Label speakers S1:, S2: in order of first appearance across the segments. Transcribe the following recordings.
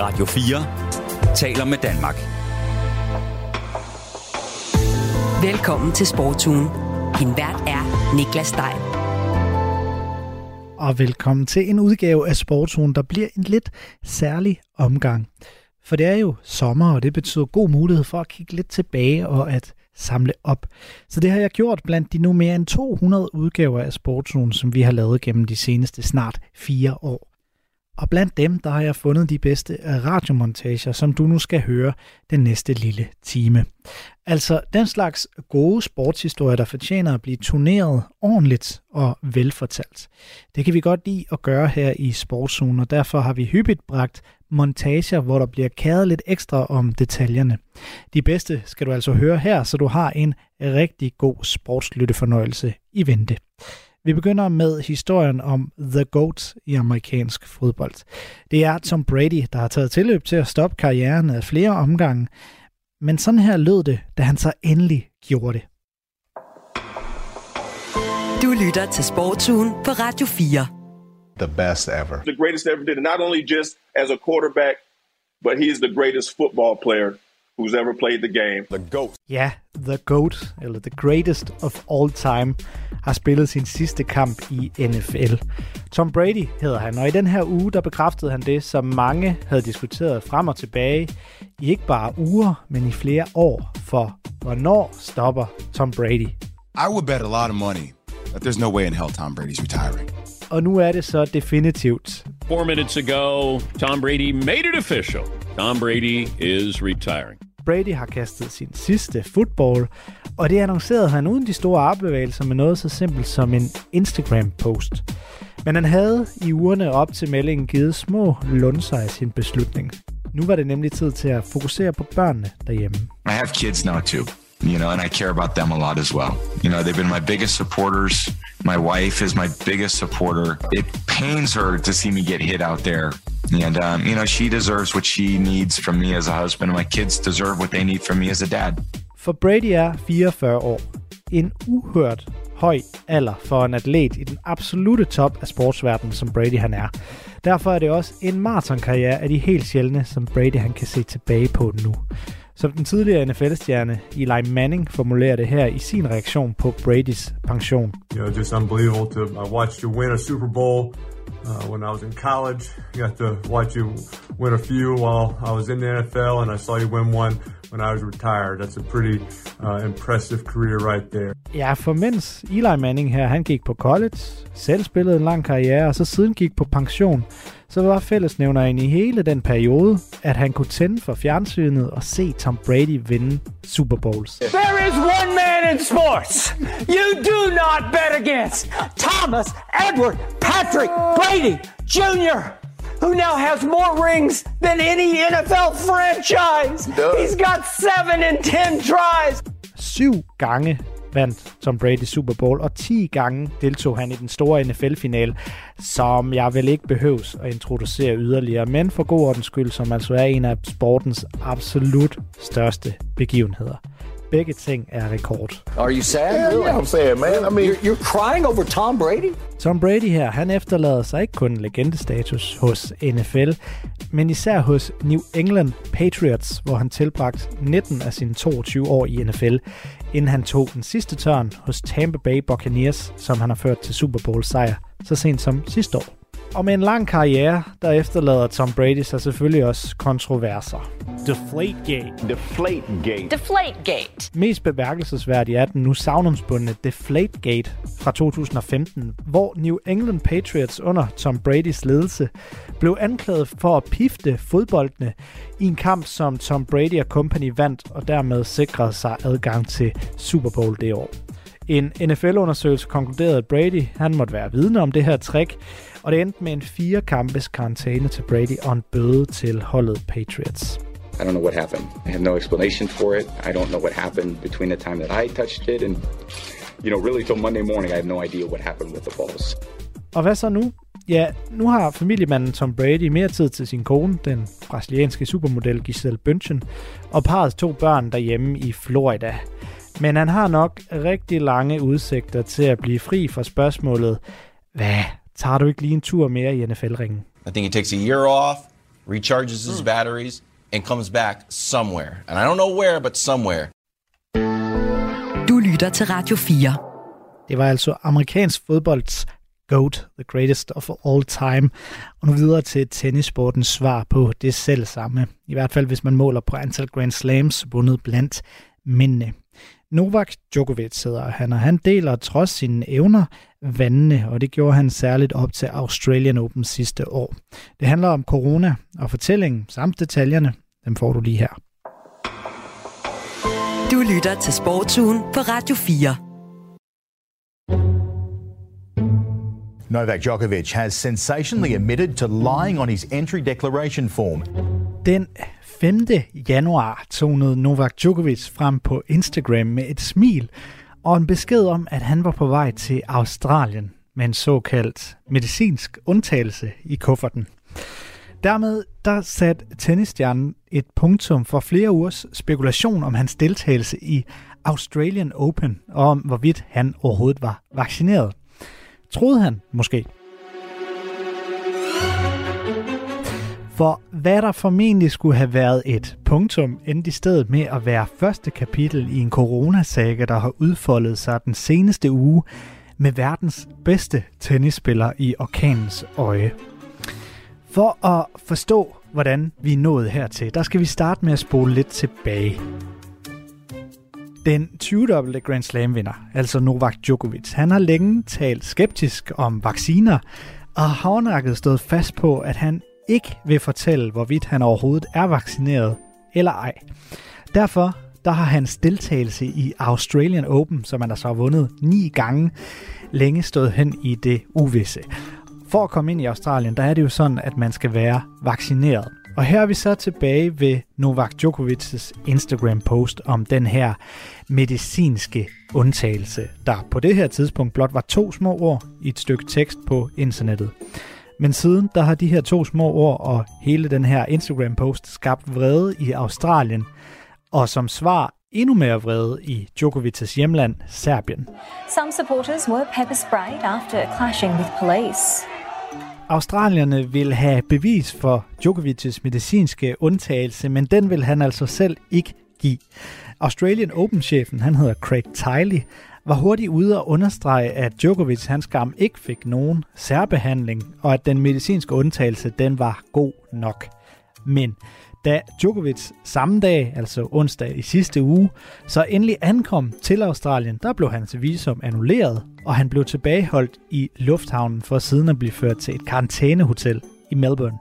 S1: Radio 4 taler med Danmark.
S2: Velkommen til Sportsugen. Din vært er Niklas Stein.
S3: Og velkommen til en udgave af Sportsugen, der bliver en lidt særlig omgang. For det er jo sommer, og det betyder god mulighed for at kigge lidt tilbage og at samle op. Så det har jeg gjort blandt de nu mere end 200 udgaver af Sportsugen, som vi har lavet gennem de seneste snart fire år. Og blandt dem, der har jeg fundet de bedste radiomontager, som du nu skal høre den næste lille time. Altså den slags gode sportshistorier, der fortjener at blive turneret ordentligt og velfortalt. Det kan vi godt lide at gøre her i Sportszone, og derfor har vi hyppigt bragt montager, hvor der bliver kæret lidt ekstra om detaljerne. De bedste skal du altså høre her, så du har en rigtig god sportslyttefornøjelse i vente. Vi begynder med historien om The GOAT i amerikansk fodbold. Det er Tom Brady, der har taget tilløb til at stoppe karrieren af flere omgange. Men sådan her lød det, da han så endelig gjorde det.
S2: Du lytter til Sportsugen på Radio 4.
S4: The best ever.
S5: The greatest ever did it, not only just as a quarterback, but he is the greatest football player who's ever played the game.
S4: The GOAT.
S3: Ja, The GOAT, eller The Greatest of All Time, har spillet sin sidste kamp i NFL. Tom Brady hedder han, og i den her uge, der bekræftede han det, som mange havde diskuteret frem og tilbage i ikke bare uger, men i flere år. For hvornår stopper Tom Brady?
S6: I would bet a lot of money that there's no way in hell Tom Brady's retiring.
S3: Og nu er det så definitivt.
S7: Four minutes ago, Tom Brady made it official. Tom Brady is retiring.
S3: Brady har kastet sin sidste football, og det annoncerede han uden de store armbevægelser med noget så simpelt som en Instagram-post. Men han havde i ugerne op til meldingen givet små lunser af sin beslutning. Nu var det nemlig tid til at fokusere på børnene derhjemme.
S6: I have kids now too, you know, and I care about them a lot as well. You know, they've been my biggest supporters. My wife is my biggest supporter. It pains her to see me get hit out there. And, um, you know, she deserves what she needs from me as a husband, my kids deserve what they need from me as a dad.
S3: For Brady er 44 år. En uhørt høj alder for en atlet i den absolute top af sportsverdenen, som Brady han er. Derfor er det også en maratonkarriere af de helt sjældne, som Brady han kan se tilbage på nu. Som den tidligere NFL-stjerne Eli Manning formulerer det her i sin reaktion på Bradys pension.
S8: You know, just unbelievable to I watched you win a Super Bowl uh, when I was in college. Got to watch you win a few while I was in the NFL, and I saw you win one when I was retired. That's a pretty uh, impressive career right there.
S3: Ja, for mens Eli Manning her, han gik på college, selv spillede en lang karriere, og så siden gik på pension, så var fællesnævneren i hele den periode, at han kunne tænde for fjernsynet og se Tom Brady vinde Super Bowls.
S9: There is one man in sports you do not bet against. Thomas Edward Patrick Brady Jr., who now has more rings than any NFL franchise. He's got seven in ten tries.
S3: Syv gange vandt Tom Brady Super Bowl, og 10 gange deltog han i den store NFL-final, som jeg vel ikke behøves at introducere yderligere, men for god ordens skyld, som altså er en af sportens absolut største begivenheder. Begge ting er rekord.
S10: Are you sad?
S4: Yeah,
S10: really?
S4: yeah, I'm saying, man. I mean,
S10: You're, you're crying over Tom Brady?
S3: Tom Brady her, han efterlader sig ikke kun legendestatus hos NFL, men især hos New England Patriots, hvor han tilbragte 19 af sine 22 år i NFL, inden han tog den sidste tørn hos Tampa Bay Buccaneers, som han har ført til Super Bowl sejr så sent som sidste år. Og med en lang karriere, der efterlader Tom Brady sig selvfølgelig også kontroverser. Deflategate.
S4: Deflategate.
S11: Deflategate.
S3: Mest bemærkelsesværdigt er den nu savnomsbundne Deflategate fra 2015, hvor New England Patriots under Tom Bradys ledelse blev anklaget for at pifte fodboldene i en kamp, som Tom Brady og company vandt, og dermed sikrede sig adgang til Super Bowl det år. En NFL-undersøgelse konkluderede, at Brady han måtte være vidne om det her trick, og det endte med en fire kampes karantæne til Brady og en bøde til holdet Patriots.
S12: I don't know what happened. I have no explanation for it. I don't know what happened between the time that I touched it and, you know, really till Monday morning, I have no idea what happened with the balls.
S3: Og hvad så nu? Ja, nu har familiemanden Tom Brady mere tid til sin kone, den brasilianske supermodel Giselle Bündchen, og parrets to børn derhjemme i Florida. Men han har nok rigtig lange udsigter til at blive fri fra spørgsmålet, hvad, tager du ikke lige en tur mere i NFL-ringen?
S13: I think he takes a year off,
S11: recharges his batteries, and comes back somewhere. And I don't know where, but somewhere.
S2: Du lytter til Radio 4.
S3: Det var altså amerikansk fodbolds GOAT, the greatest of all time. Og nu videre til tennissportens svar på det selv samme. I hvert fald hvis man måler på antal Grand Slams vundet blandt mændene. Novak Djokovic hedder han, og han deler trods sine evner vandene, og det gjorde han særligt op til Australian Open sidste år. Det handler om corona og fortællingen samt detaljerne. Dem får du lige her.
S2: Du lytter til Sportsugen på Radio 4.
S13: Novak Djokovic has sensationally admitted to lying on his entry declaration form.
S3: Den 5. januar tonede Novak Djokovic frem på Instagram med et smil og en besked om, at han var på vej til Australien med en såkaldt medicinsk undtagelse i kufferten. Dermed der satte tennisstjernen et punktum for flere ugers spekulation om hans deltagelse i Australian Open, og om hvorvidt han overhovedet var vaccineret. Troede han måske. For hvad der formentlig skulle have været et punktum, endte i stedet med at være første kapitel i en coronasaga, der har udfoldet sig den seneste uge med verdens bedste tennisspiller i orkanens øje. For at forstå, hvordan vi er nået hertil, der skal vi starte med at spole lidt tilbage. Den 20-dobbelte Grand Slam-vinder, altså Novak Djokovic, han har længe talt skeptisk om vacciner, og har hårdnakket stået fast på, at han ikke vil fortælle, hvorvidt han overhovedet er vaccineret eller ej. Derfor der har hans deltagelse i Australian Open, som han altså har vundet ni gange, længe stået hen i det uvisse. For at komme ind i Australien, der er det jo sådan, at man skal være vaccineret. Og her er vi så tilbage ved Novak Djokovic's Instagram-post om den her medicinske undtagelse, der på det her tidspunkt blot var to små ord i et stykke tekst på internettet. Men siden, der har de her to små ord og hele den her Instagram-post skabt vrede i Australien, og som svar endnu mere vrede i Djokovic's hjemland, Serbien.
S14: Some supporters were pepper sprayed after clashing with police.
S3: Australierne vil have bevis for Djokovic's medicinske undtagelse, men den vil han altså selv ikke give. Australian Open-chefen, han hedder Craig Tiley, var hurtigt ude og understrege, at Djokovic hans skam ikke fik nogen særbehandling, og at den medicinske undtagelse den var god nok. Men da Djokovic samme dag, altså onsdag i sidste uge, så endelig ankom til Australien, der blev hans visum annulleret, og han blev tilbageholdt i lufthavnen for siden at blive ført til et karantænehotel i Melbourne.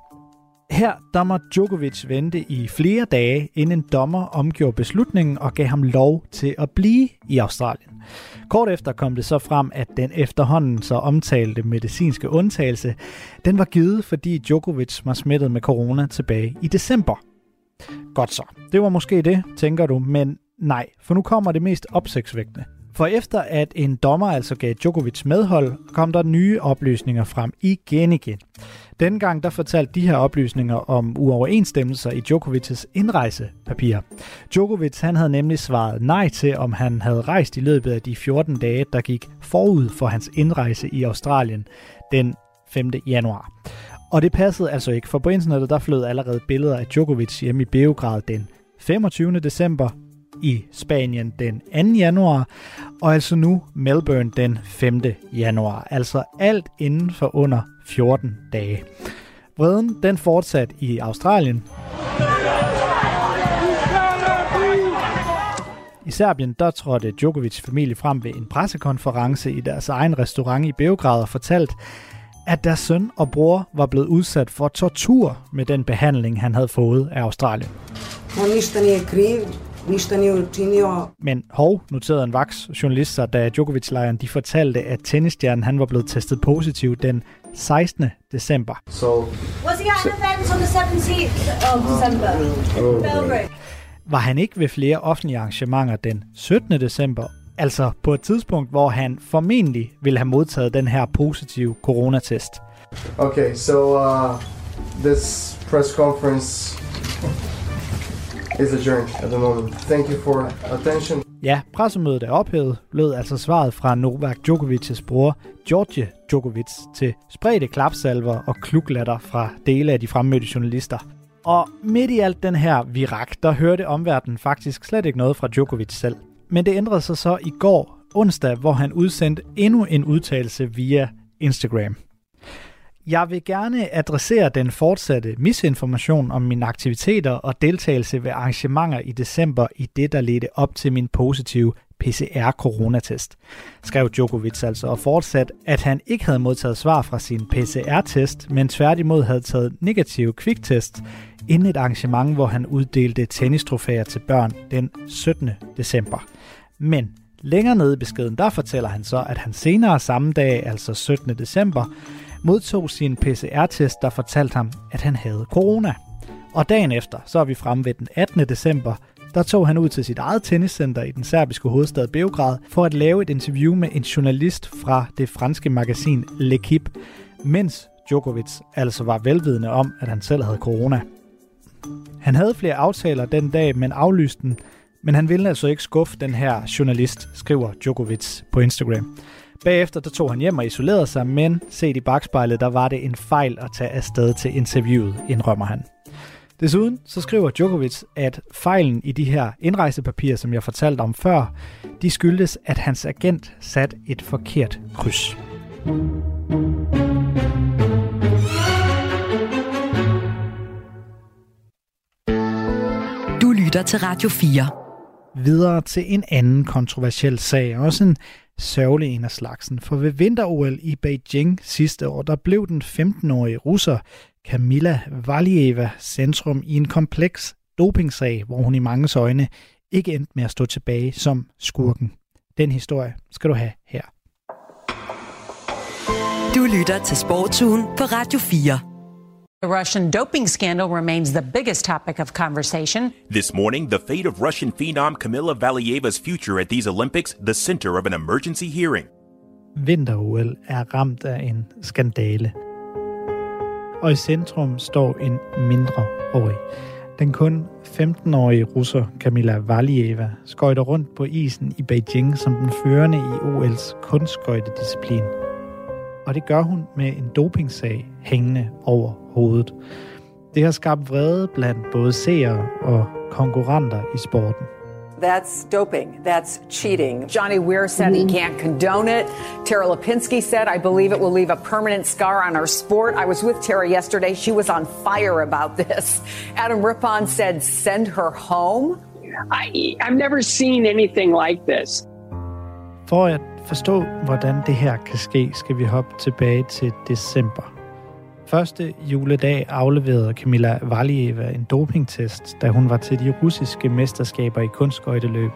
S3: Her der Djokovic vente i flere dage, inden en dommer omgjorde beslutningen og gav ham lov til at blive i Australien. Kort efter kom det så frem, at den efterhånden så omtalte medicinske undtagelse, den var givet, fordi Djokovic var smittet med corona tilbage i december. Godt så. Det var måske det, tænker du, men nej, for nu kommer det mest opsigtsvækkende. For efter at en dommer altså gav Djokovic medhold, kom der nye oplysninger frem igen igen. Dengang gang der fortalte de her oplysninger om uoverensstemmelser i Djokovic's indrejsepapir. Djokovic han havde nemlig svaret nej til, om han havde rejst i løbet af de 14 dage, der gik forud for hans indrejse i Australien den 5. januar. Og det passede altså ikke, for på internettet der flød allerede billeder af Djokovic hjemme i Beograd den 25. december, i Spanien den 2. januar, og altså nu Melbourne den 5. januar. Altså alt inden for under 14 dage. Vreden den fortsat i Australien. I Serbien der trådte Djokovic familie frem ved en pressekonference i deres egen restaurant i Beograd og fortalt, at deres søn og bror var blevet udsat for tortur med den behandling, han havde fået af Australien. Men hov, noterede en vaks journalist sig, da Djokovic-lejren de fortalte, at tennisstjernen han var blevet testet positiv den 16. december.
S15: So,
S14: Was he at an event on the 17th of December? Belgrade.
S3: Var han ikke ved flere offentlige arrangementer den 17. december, altså på et tidspunkt, hvor han formentlig ville have modtaget den her positive coronatest.
S16: Okay, so uh, this press conference is adjourned at the moment. Thank you for attention.
S3: Ja, pressemødet er ophævet, lød altså svaret fra Novak Djokovic's bror, George Djokovic, til spredte klapsalver og kluglatter fra dele af de fremmødte journalister. Og midt i alt den her virak, der hørte omverdenen faktisk slet ikke noget fra Djokovic selv. Men det ændrede sig så i går, onsdag, hvor han udsendte endnu en udtalelse via Instagram. Jeg vil gerne adressere den fortsatte misinformation om mine aktiviteter og deltagelse ved arrangementer i december i det, der ledte op til min positive PCR-coronatest, skrev Djokovic altså og fortsat, at han ikke havde modtaget svar fra sin PCR-test, men tværtimod havde taget negativ kviktest inden et arrangement, hvor han uddelte tennistrofæer til børn den 17. december. Men længere nede i beskeden, der fortæller han så, at han senere samme dag, altså 17. december, modtog sin PCR-test, der fortalte ham, at han havde corona. Og dagen efter, så er vi fremme ved den 18. december, der tog han ud til sit eget tenniscenter i den serbiske hovedstad Beograd for at lave et interview med en journalist fra det franske magasin L'Equipe, mens Djokovic altså var velvidende om, at han selv havde corona. Han havde flere aftaler den dag, men aflyste den, men han ville altså ikke skuffe den her journalist, skriver Djokovic på Instagram. Bagefter der tog han hjem og isolerede sig, men set i bagspejlet, der var det en fejl at tage afsted til interviewet, indrømmer han. Desuden så skriver Djokovic, at fejlen i de her indrejsepapirer, som jeg fortalte om før, de skyldes, at hans agent satte et forkert kryds.
S2: Du lytter til Radio 4.
S3: Videre til en anden kontroversiel sag, også en sørgelig en af slagsen. For ved vinter-OL i Beijing sidste år, der blev den 15-årige russer Kamila Valieva centrum i en kompleks dopingsag, hvor hun i mange øjne ikke endte med at stå tilbage som skurken. Den historie skal du have her.
S2: Du lytter til Sportsugen på Radio 4.
S17: The Russian doping scandal remains the biggest topic of conversation.
S18: This morning, the fate of Russian phenom Kamila Valieva's future at these Olympics the center of an emergency hearing.
S3: Vinter-OL er ramt af en skandale. Og i centrum står en mindreårig. Den kun 15-årige russer Kamila Valieva skøjter rundt på isen i Beijing som den førende i OL's kunstskøjtedisciplin. Og det gør hun med en dopingsag hængende over hovedet. Det har skabt vrede blandt både seere og konkurrenter i sporten.
S19: That's doping. That's cheating.
S17: Johnny Weir said he can't condone it. Tara Lipinski said, I believe it will leave a permanent scar on our sport. I was with Tara yesterday. She was on fire about this. Adam Rippon said, send her home.
S20: I, I've never seen anything like this.
S3: For at forstå, hvordan det her kan ske, skal vi hoppe tilbage til december. Første juledag afleverede Camilla Valieva en dopingtest, da hun var til de russiske mesterskaber i kunstskøjteløb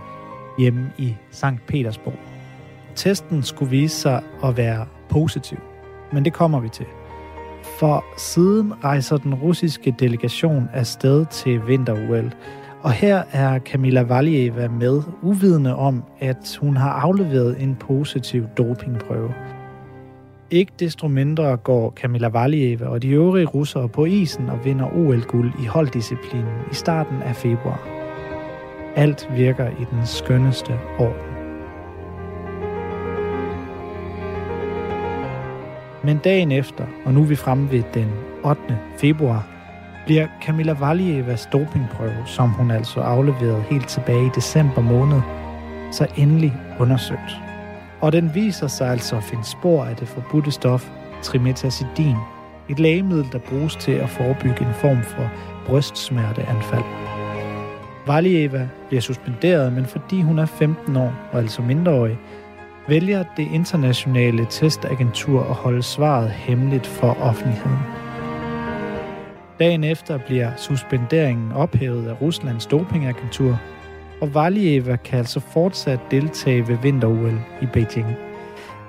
S3: hjemme i Sankt Petersborg. Testen skulle vise sig at være positiv, men det kommer vi til. For siden rejser den russiske delegation afsted til vinter-OL, og her er Camilla Valieva med, uvidende om, at hun har afleveret en positiv dopingprøve. Ikke desto mindre går Kamila Valieva og de øvrige russere på isen og vinder OL-guld i holddisciplinen i starten af februar. Alt virker i den skønneste orden. Men dagen efter, og nu er vi fremme ved den 8. februar, bliver Kamila Valievas dopingprøve, som hun altså afleverede helt tilbage i december måned, så endelig undersøgt. Og den viser sig altså at finde spor af det forbudte stof trimetazidin, et lægemiddel, der bruges til at forebygge en form for brystsmerteanfald. Valieva bliver suspenderet, men fordi hun er 15 år og altså mindreårig, vælger det internationale testagentur at holde svaret hemmeligt for offentligheden. Dagen efter bliver suspenderingen ophævet af Ruslands dopingagentur, og Valieva kan altså fortsat deltage ved vinter-OL i Beijing.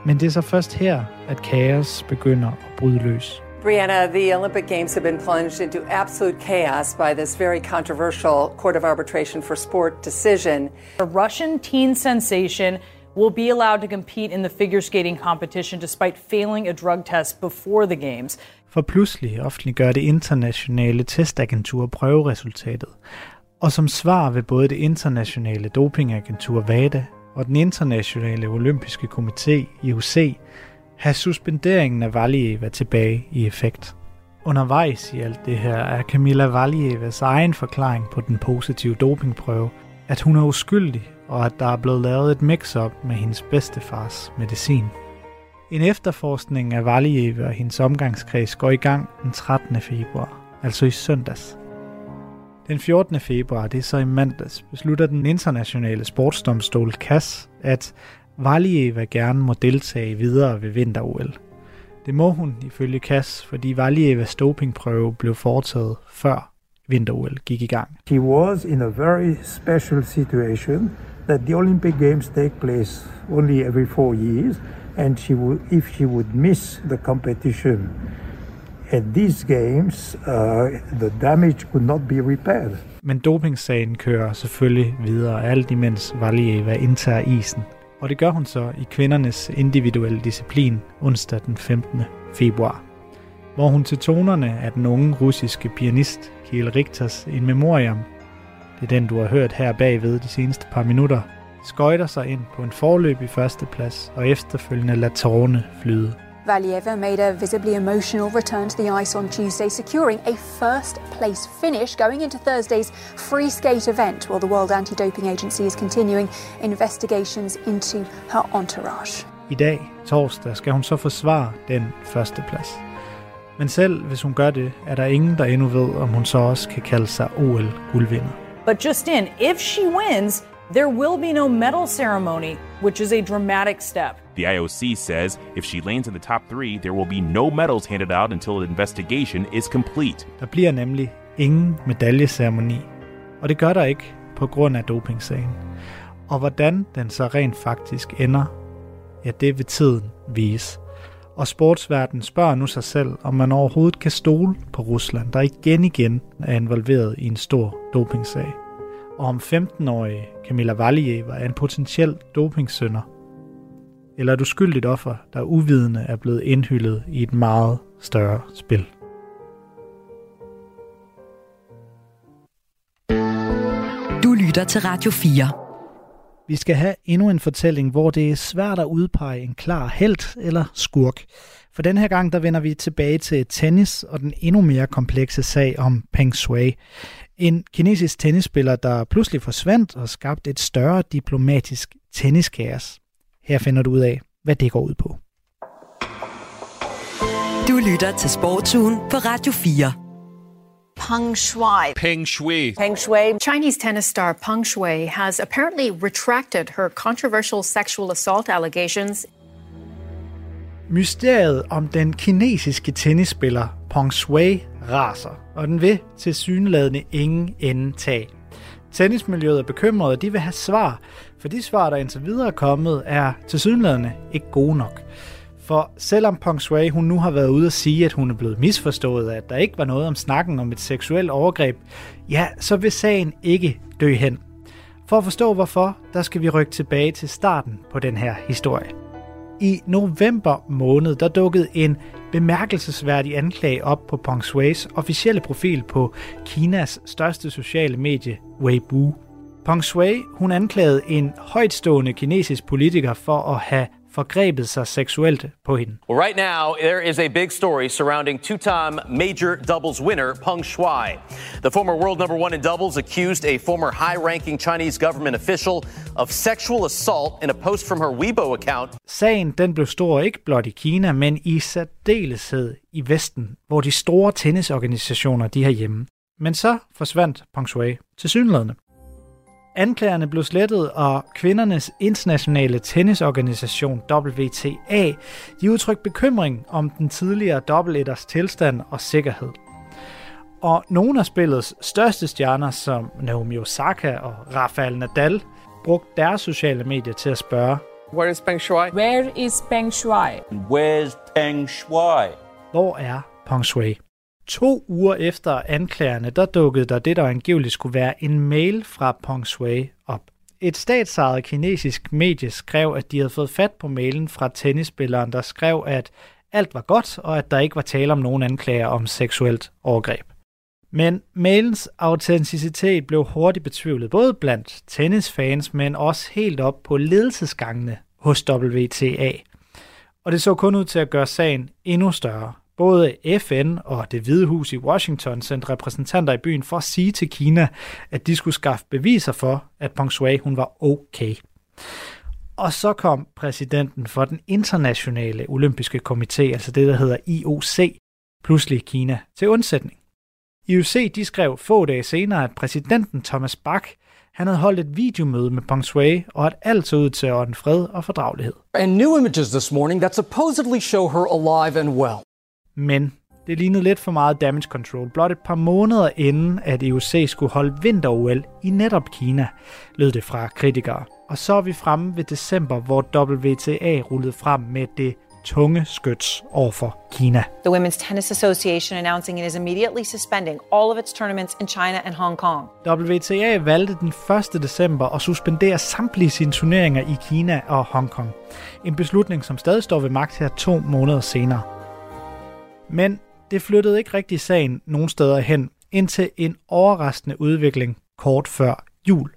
S3: Men det er så først her, at kaos begynder at bryde løs.
S19: Brianna, the Olympic Games have been plunged into absolute chaos by this very controversial Court of Arbitration for Sport decision.
S21: A Russian teen sensation will be allowed to compete in the figure skating competition despite failing a drug test before the games.
S3: For pludselig offentliggør det internationale testagentur prøveresultatet, og som svar vil både det internationale dopingagentur VADA og den internationale olympiske komité IOC have suspenderingen af Valieva tilbage i effekt. undervejs i alt det her er Camilla Valievas egen forklaring på den positive dopingprøve, at hun er uskyldig, og at der er blevet lavet et mix-up med hendes bedstefars medicin. En efterforskning af Valieva og hendes omgangskreds går i gang den 13. februar, altså i søndags. Den 14. februar, det er så i mandags, beslutter den internationale sportsdomstol CAS, at Valieva gerne må deltage videre ved vinter-OL. Det må hun ifølge CAS, fordi Valievas dopingprøve blev foretaget før vinter-OL gik i gang.
S22: She was in a very special situation that the Olympic Games take place only every four years, and she would, if she would miss the competition at these games, uh, the damage could not be repaired.
S3: Men dopingsagen kører selvfølgelig videre, alt imens Valieva indtager isen. Og det gør hun så i kvindernes individuelle disciplin onsdag den 15. februar, hvor hun til tonerne af den unge russiske pianist Kiel Richters In Memoriam, det er den du har hørt her bagved de seneste par minutter, skøjter sig ind på en forløb i førsteplads og efterfølgende lader tårerne flyde.
S23: Valieva made a visibly emotional return to the ice on Tuesday, securing a first place finish going into Thursday's free skate event, while the World Anti Doping Agency is continuing investigations into her entourage.
S3: I dag, torsdag, skal hun så forsvare den første plads. Men selv hvis hun gør det, er der ingen, der endnu ved, om hun så også kan kalde sig OL-guldvinder.
S21: But just in, if she wins, there will be no medal ceremony, which is a dramatic step.
S18: The IOC says if she lands in the top three, there will be no medals handed out until the investigation is complete.
S3: Der bliver nemlig ingen medaljeceremoni, og det gør der ikke på grund af dopingsagen. Og hvordan den så rent faktisk ender, ja, det vil tiden vise. Og sportsverdenen spørger nu sig selv, om man overhovedet kan stole på Rusland, der igen igen er involveret i en stor dopingsag. Og om 15-årige Camilla Valieva er en potentiel dopingsynder, eller et uskyldigt offer, der uvidende er blevet indhyllet i et meget større spil.
S2: Du lytter til Radio 4.
S3: Vi skal have endnu en fortælling, hvor det er svært at udpege en klar held eller skurk. For den her gang, der vender vi tilbage til tennis og den endnu mere komplekse sag om Peng Shui. En kinesisk tennisspiller, der pludselig forsvandt og skabte et større diplomatisk tenniskaos. Her finder du ud af, hvad det går ud på.
S2: Du lytter til Sportsugen på Radio 4.
S24: Peng Shuai.
S7: Peng Shui.
S24: Peng Shui. Chinese tennis star Peng Shui has apparently retracted her controversial sexual assault allegations.
S3: Mysteriet om den kinesiske tennisspiller Peng Shui raser, og den vil til synlædende ingen ende tage. Tennismiljøet er bekymret, og de vil have svar, for de svar, der indtil videre er kommet, er til synlædende ikke gode nok. For selvom Pong Shui hun nu har været ude at sige, at hun er blevet misforstået, at der ikke var noget om snakken om et seksuelt overgreb, ja, så vil sagen ikke dø hen. For at forstå hvorfor, der skal vi rykke tilbage til starten på den her historie. I november måned, der dukkede en bemærkelsesværdig anklage op på Peng Shuis officielle profil på Kinas største sociale medie, Weibo. Peng Shui, hun anklagede en højtstående kinesisk politiker for at have forgrebet sig seksuelt på hende.
S25: Well, right now, there is a big story surrounding two-time major doubles winner Peng Shuai. The former world number one in doubles accused a former high-ranking Chinese government official of sexual assault in a post from her Weibo account.
S3: Sagen den blev stor ikke blot i Kina, men i særdeleshed i Vesten, hvor de store tennisorganisationer de herhjemme. Men så forsvandt Peng Shui til synlædende. Anklagerne blev slettet, og kvindernes internationale tennisorganisation WTA de udtrykte bekymring om den tidligere dobbeltetters tilstand og sikkerhed. Og nogle af spillets største stjerner, som Naomi Osaka og Rafael Nadal, brugte deres sociale medier til at spørge,
S26: Where is Peng Shuai?
S21: Where is Peng Shuai?
S26: Where's Peng Shuai?
S3: hvor er Peng Shui? To uger efter anklagerne, der dukkede der det, der angiveligt skulle være en mail fra Peng Shui op. Et statsejet kinesisk medie skrev, at de havde fået fat på mailen fra tennisspilleren, der skrev, at alt var godt, og at der ikke var tale om nogen anklager om seksuelt overgreb. Men mailens autenticitet blev hurtigt betvivlet, både blandt tennisfans, men også helt op på ledelsesgangene hos WTA. Og det så kun ud til at gøre sagen endnu større. Både FN og det Hvide Hus i Washington sendte repræsentanter i byen for at sige til Kina, at de skulle skaffe beviser for, at Peng Shui hun var okay. Og så kom præsidenten for den internationale olympiske komité, altså det, der hedder IOC, pludselig Kina til undsætning. IOC de skrev få dage senere, at præsidenten Thomas Bach han havde holdt et videomøde med Peng Shui, og at alt så ud til at fred og fordragelighed.
S27: And new images this morning that supposedly show her alive and well.
S3: Men det lignede lidt for meget damage control. Blot et par måneder inden, at IOC skulle holde vinter-OL i netop Kina, lød det fra kritikere. Og så er vi fremme ved december, hvor WTA rullede frem med det tunge skyts over for Kina.
S28: The Women's Tennis Association announcing it is immediately suspending all of its tournaments in China and Hong Kong.
S3: WTA valgte den 1. december at suspendere samtlige sine turneringer i Kina og Hongkong. En beslutning, som stadig står ved magt her to måneder senere. Men det flyttede ikke rigtig sagen nogen steder hen, indtil en overraskende udvikling kort før jul.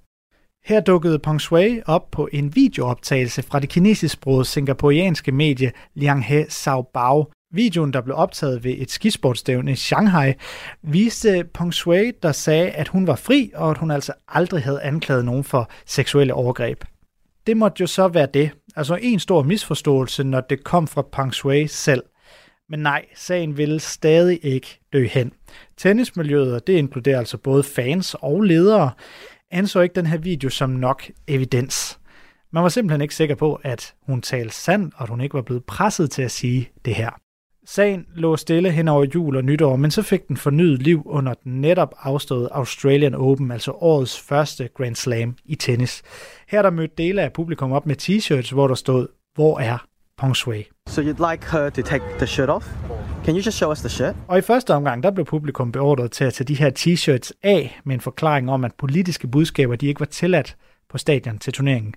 S3: Her dukkede Peng Shui op på en videooptagelse fra det kinesisk-sprogede singaporianske medie Lianghe Saobao. Videoen, der blev optaget ved et skisportstævne i Shanghai, viste Peng Shui, der sagde, at hun var fri, og at hun altså aldrig havde anklaget nogen for seksuelle overgreb. Det måtte jo så være det. Altså en stor misforståelse, når det kom fra Peng Shui selv. Men nej, sagen ville stadig ikke dø hen. Tennismiljøet, og det inkluderer altså både fans og ledere, anså ikke den her video som nok evidens. Man var simpelthen ikke sikker på, at hun talte sandt, og at hun ikke var blevet presset til at sige det her. Sagen lå stille hen over jul og nytår, men så fik den fornyet liv under den netop afståede Australian Open, altså årets første Grand Slam i tennis. Her der mødte dele af publikum op med t-shirts, hvor der stod, hvor er Peng Shui?
S29: So you'd like her to take the shirt off? Can you just show us the shirt?
S3: Og i første omgang, der blev publikum beordret til at tage de her t-shirts af med en forklaring om, at politiske budskaber de ikke var tilladt på stadion til turneringen.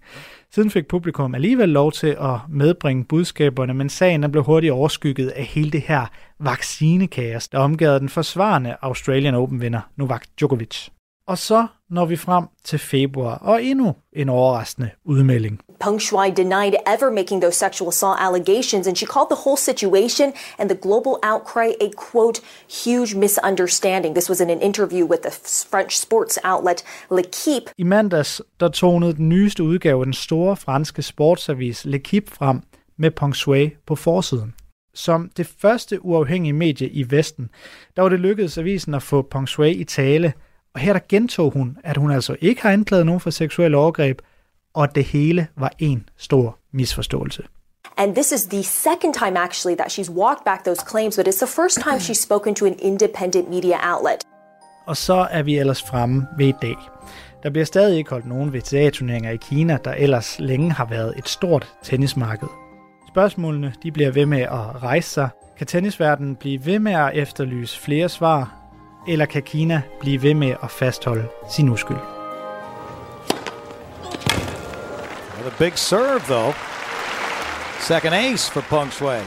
S3: Siden fik publikum alligevel lov til at medbringe budskaberne, men sagen blev hurtigt overskygget af hele det her vaccinekaos, der omgav den forsvarende Australian Open-vinder Novak Djokovic. Og så når vi frem til februar, og endnu en overraskende udmelding.
S30: Peng Shuai denied ever making those sexual assault allegations, and she called the whole situation and the global outcry a quote, huge misunderstanding. This was in an interview with the French sports outlet L'Equipe.
S3: I mandags, der tonede den nyeste udgave af den store franske sportsavis L'Equipe frem med Peng Shui på forsiden. Som det første uafhængige medie i Vesten, der var det lykkedes avisen at få Peng Shui i tale – og her der gentog hun, at hun altså ikke har anklaget nogen for seksuelle overgreb, og at det hele var en stor misforståelse.
S30: And this is the second time actually that she's walked back those claims, but it's the first time she's spoken to an independent media outlet.
S3: Og så er vi ellers fremme ved i dag. Der bliver stadig ikke holdt nogen VTA-turneringer i Kina, der ellers længe har været et stort tennismarked. Spørgsmålene de bliver ved med at rejse sig. Kan tennisverdenen blive ved med at efterlyse flere svar, eller kan Kina blive ved med at fastholde sin uskyld?
S31: The big serve, though. Second ace for Peng Shui.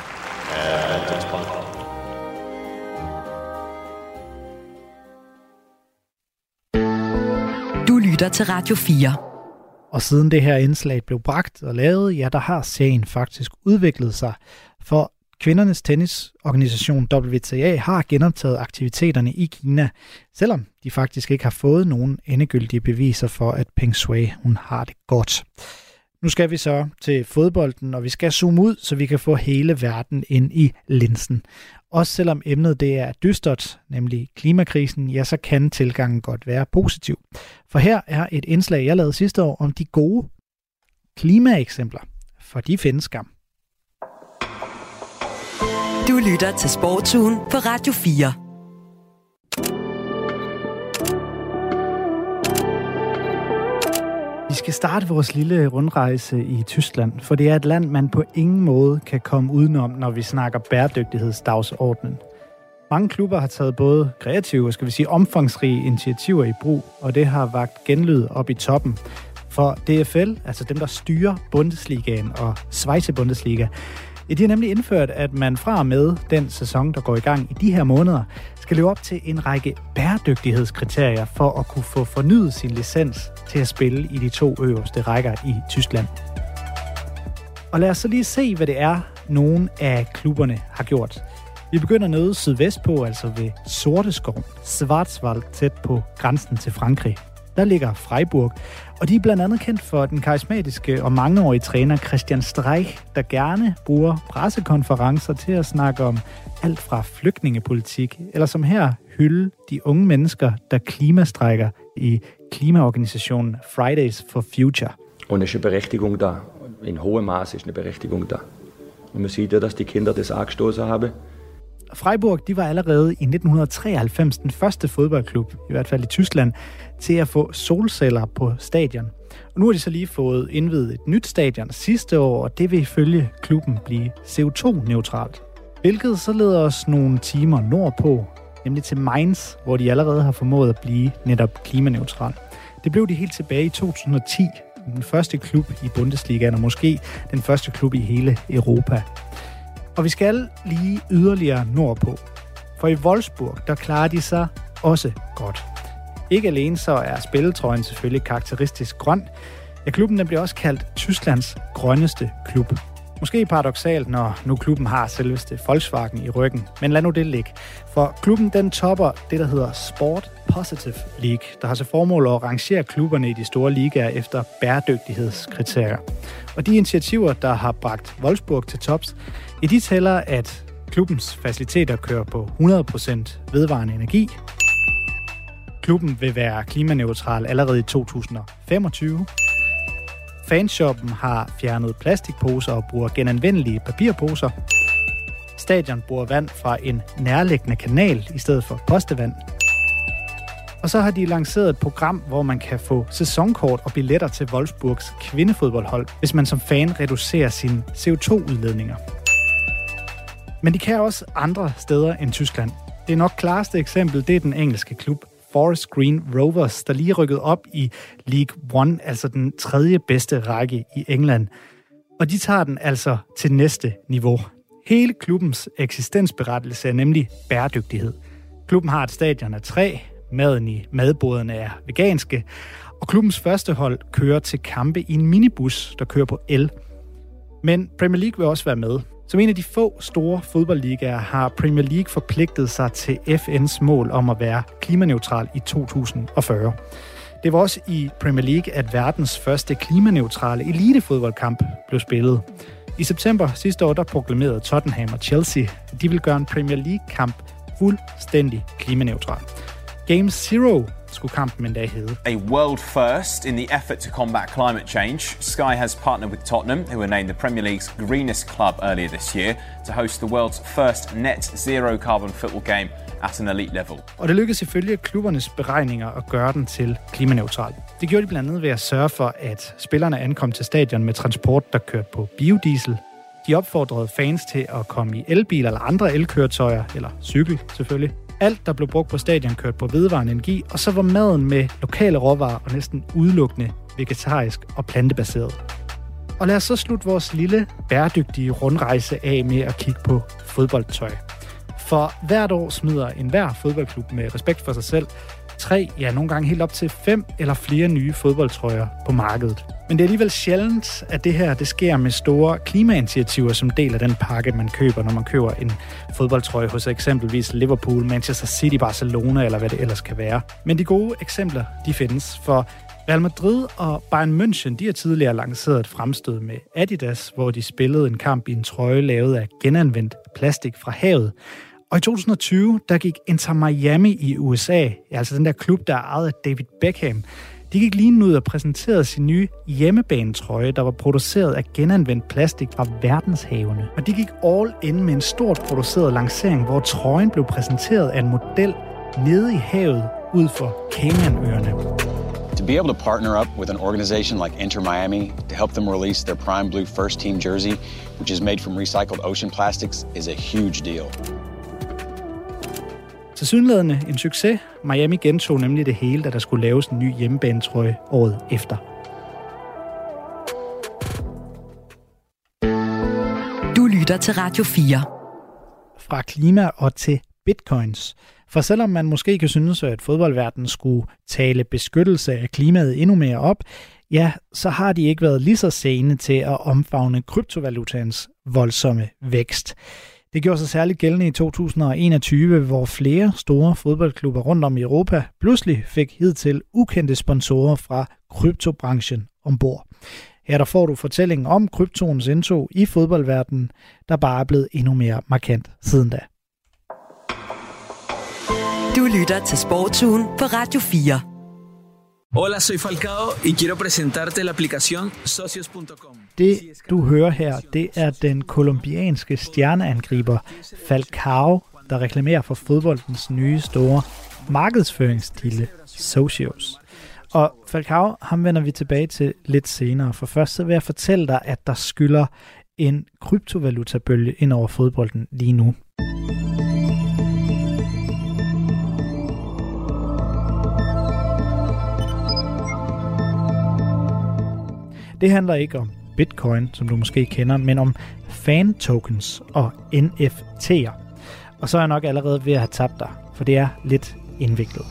S2: Du lytter til Radio 4.
S3: Og siden det her indslag blev bragt og lavet, ja, der har sagen faktisk udviklet sig. For Kvindernes tennisorganisation WTA har genoptaget aktiviteterne i Kina, selvom de faktisk ikke har fået nogen endegyldige beviser for, at Peng Shui hun har det godt. Nu skal vi så til fodbolden, og vi skal zoome ud, så vi kan få hele verden ind i linsen. Også selvom emnet det er dystert, nemlig klimakrisen, ja, så kan tilgangen godt være positiv. For her er et indslag, jeg lavede sidste år om de gode klimaeksempler, for de findes skam.
S2: Du lytter til Sportsugen på Radio 4.
S3: Vi skal starte vores lille rundrejse i Tyskland, for det er et land, man på ingen måde kan komme udenom, når vi snakker bæredygtighedsdagsordenen. Mange klubber har taget både kreative og skal vi sige omfangsrige initiativer i brug, og det har vagt genlyd op i toppen. For DFL, altså dem, der styrer Bundesligaen og Schweizer Bundesliga, Ja, de har nemlig indført, at man fra og med den sæson, der går i gang i de her måneder, skal leve op til en række bæredygtighedskriterier for at kunne få fornyet sin licens til at spille i de to øverste rækker i Tyskland. Og lad os så lige se, hvad det er, nogle af klubberne har gjort. Vi begynder nede sydvest på, altså ved Sorteskov, Schwarzwald, tæt på grænsen til Frankrig. Der ligger Freiburg, og de er blandt andet kendt for den karismatiske og mangeårige træner Christian Streich, der gerne bruger pressekonferencer til at snakke om alt fra flygtningepolitik, eller som her hylde de unge mennesker, der klimastrækker i klimaorganisationen Fridays for Future.
S32: Und es ist eine Berechtigung da. In hohem Maß ist eine Berechtigung da. Und man sieht ja, dass die Kinder das angestoßen haben.
S3: Freiburg de var allerede i 1993 den første fodboldklub, i hvert fald i Tyskland, til at få solceller på stadion. Og nu har de så lige fået indvidet et nyt stadion sidste år, og det vil ifølge klubben blive CO2-neutralt. Hvilket så leder os nogle timer nordpå, nemlig til Mainz, hvor de allerede har formået at blive netop klimaneutral. Det blev de helt tilbage i 2010, den første klub i Bundesligaen, og måske den første klub i hele Europa. Og vi skal lige yderligere nordpå. For i Wolfsburg, der klarer de sig også godt. Ikke alene så er spilletrøjen selvfølgelig karakteristisk grøn. Ja, klubben den bliver også kaldt Tysklands grønneste klub. Måske paradoxalt, når nu klubben har selveste Volkswagen i ryggen. Men lad nu det ligge. For klubben den topper det, der hedder Sport Positive League, der har til formål at rangere klubberne i de store ligaer efter bæredygtighedskriterier. Og de initiativer, der har bragt Wolfsburg til tops, i de tæller, at klubbens faciliteter kører på 100% vedvarende energi. Klubben vil være klimaneutral allerede i 2025. Fanshoppen har fjernet plastikposer og bruger genanvendelige papirposer. Stadion bruger vand fra en nærliggende kanal i stedet for postevand. Og så har de lanceret et program, hvor man kan få sæsonkort og billetter til Wolfsburgs kvindefodboldhold, hvis man som fan reducerer sine CO2-udledninger. Men de kan også andre steder end Tyskland. Det nok klareste eksempel, det er den engelske klub Forest Green Rovers, der lige rykket op i League One, altså den tredje bedste række i England. Og de tager den altså til næste niveau. Hele klubbens eksistensberettelse er nemlig bæredygtighed. Klubben har et stadion af træ, maden i madboderne er veganske, og klubbens første hold kører til kampe i en minibus, der kører på el. Men Premier League vil også være med, som en af de få store fodboldligaer har Premier League forpligtet sig til FN's mål om at være klimaneutral i 2040. Det var også i Premier League, at verdens første klimaneutrale elitefodboldkamp blev spillet. I september sidste år, der proklamerede Tottenham og Chelsea, at de vil gøre en Premier League-kamp fuldstændig klimaneutral. Game Zero skulle kampen en dag hedde.
S33: A world first in the effort to combat climate change, Sky has partnered with Tottenham, who were named the Premier League's greenest club earlier this year, to host the world's first net zero carbon football game at an elite level.
S3: Og det lykkedes ifølge klubbernes beregninger at gøre den til klimaneutral. Det gjorde de blandt andet ved at sørge for, at spillerne ankom til stadion med transport, der kørte på biodiesel. De opfordrede fans til at komme i elbiler eller andre elkøretøjer, eller cykel selvfølgelig. Alt, der blev brugt på stadion, kørte på vedvarende energi, og så var maden med lokale råvarer og næsten udelukkende vegetarisk og plantebaseret. Og lad os så slutte vores lille bæredygtige rundrejse af med at kigge på fodboldtøj. For hvert år smider enhver fodboldklub med respekt for sig selv tre, ja nogle gange helt op til fem eller flere nye fodboldtrøjer på markedet. Men det er alligevel sjældent, at det her det sker med store klimainitiativer som del af den pakke, man køber, når man køber en fodboldtrøje hos eksempelvis Liverpool, Manchester City, Barcelona eller hvad det ellers kan være. Men de gode eksempler, de findes, for Real Madrid og Bayern München, de har tidligere lanceret et fremstød med Adidas, hvor de spillede en kamp i en trøje lavet af genanvendt plastik fra havet. Og i 2020, der gik Inter Miami i USA, altså den der klub, der er ejet af David Beckham, de gik lige ud og præsenterede sin nye hjemmebanetrøje, der var produceret af genanvendt plastik fra verdenshavene. Og de gik all in med en stort produceret lancering, hvor trøjen blev præsenteret af en model nede i havet ud for Caymanøerne.
S34: To be able to partner up with an organization like Enter Miami to help them release their Prime Blue first team jersey, which is made from recycled ocean plastics, is a huge deal.
S3: Til synlædende en succes. Miami gentog nemlig det hele, da der skulle laves en ny hjemmebanetrøje året efter.
S2: Du lytter til Radio 4.
S3: Fra klima og til bitcoins. For selvom man måske kan synes, at fodboldverdenen skulle tale beskyttelse af klimaet endnu mere op, ja, så har de ikke været lige så sene til at omfavne kryptovalutans voldsomme vækst. Det gjorde sig særligt gældende i 2021, hvor flere store fodboldklubber rundt om i Europa pludselig fik hidtil ukendte sponsorer fra kryptobranchen ombord. Her der får du fortællingen om kryptoens indtog i fodboldverdenen, der bare er blevet endnu mere markant siden da.
S2: Du lytter til Sportsugen på Radio 4.
S35: Hola, soy Falcao y quiero presentarte la aplicación socios.com.
S3: Det, du hører her, det er den kolumbianske stjerneangriber Falcao, der reklamerer for fodboldens nye store markedsføringsstille Socios. Og Falcao, ham vender vi tilbage til lidt senere, for først så vil jeg fortælle dig, at der skylder en kryptovalutabølge ind over fodbolden lige nu. Det handler ikke om bitcoin, som du måske kender, men om fan tokens og NFT'er. Og så er jeg nok allerede ved at have tabt dig, for det er lidt indviklet.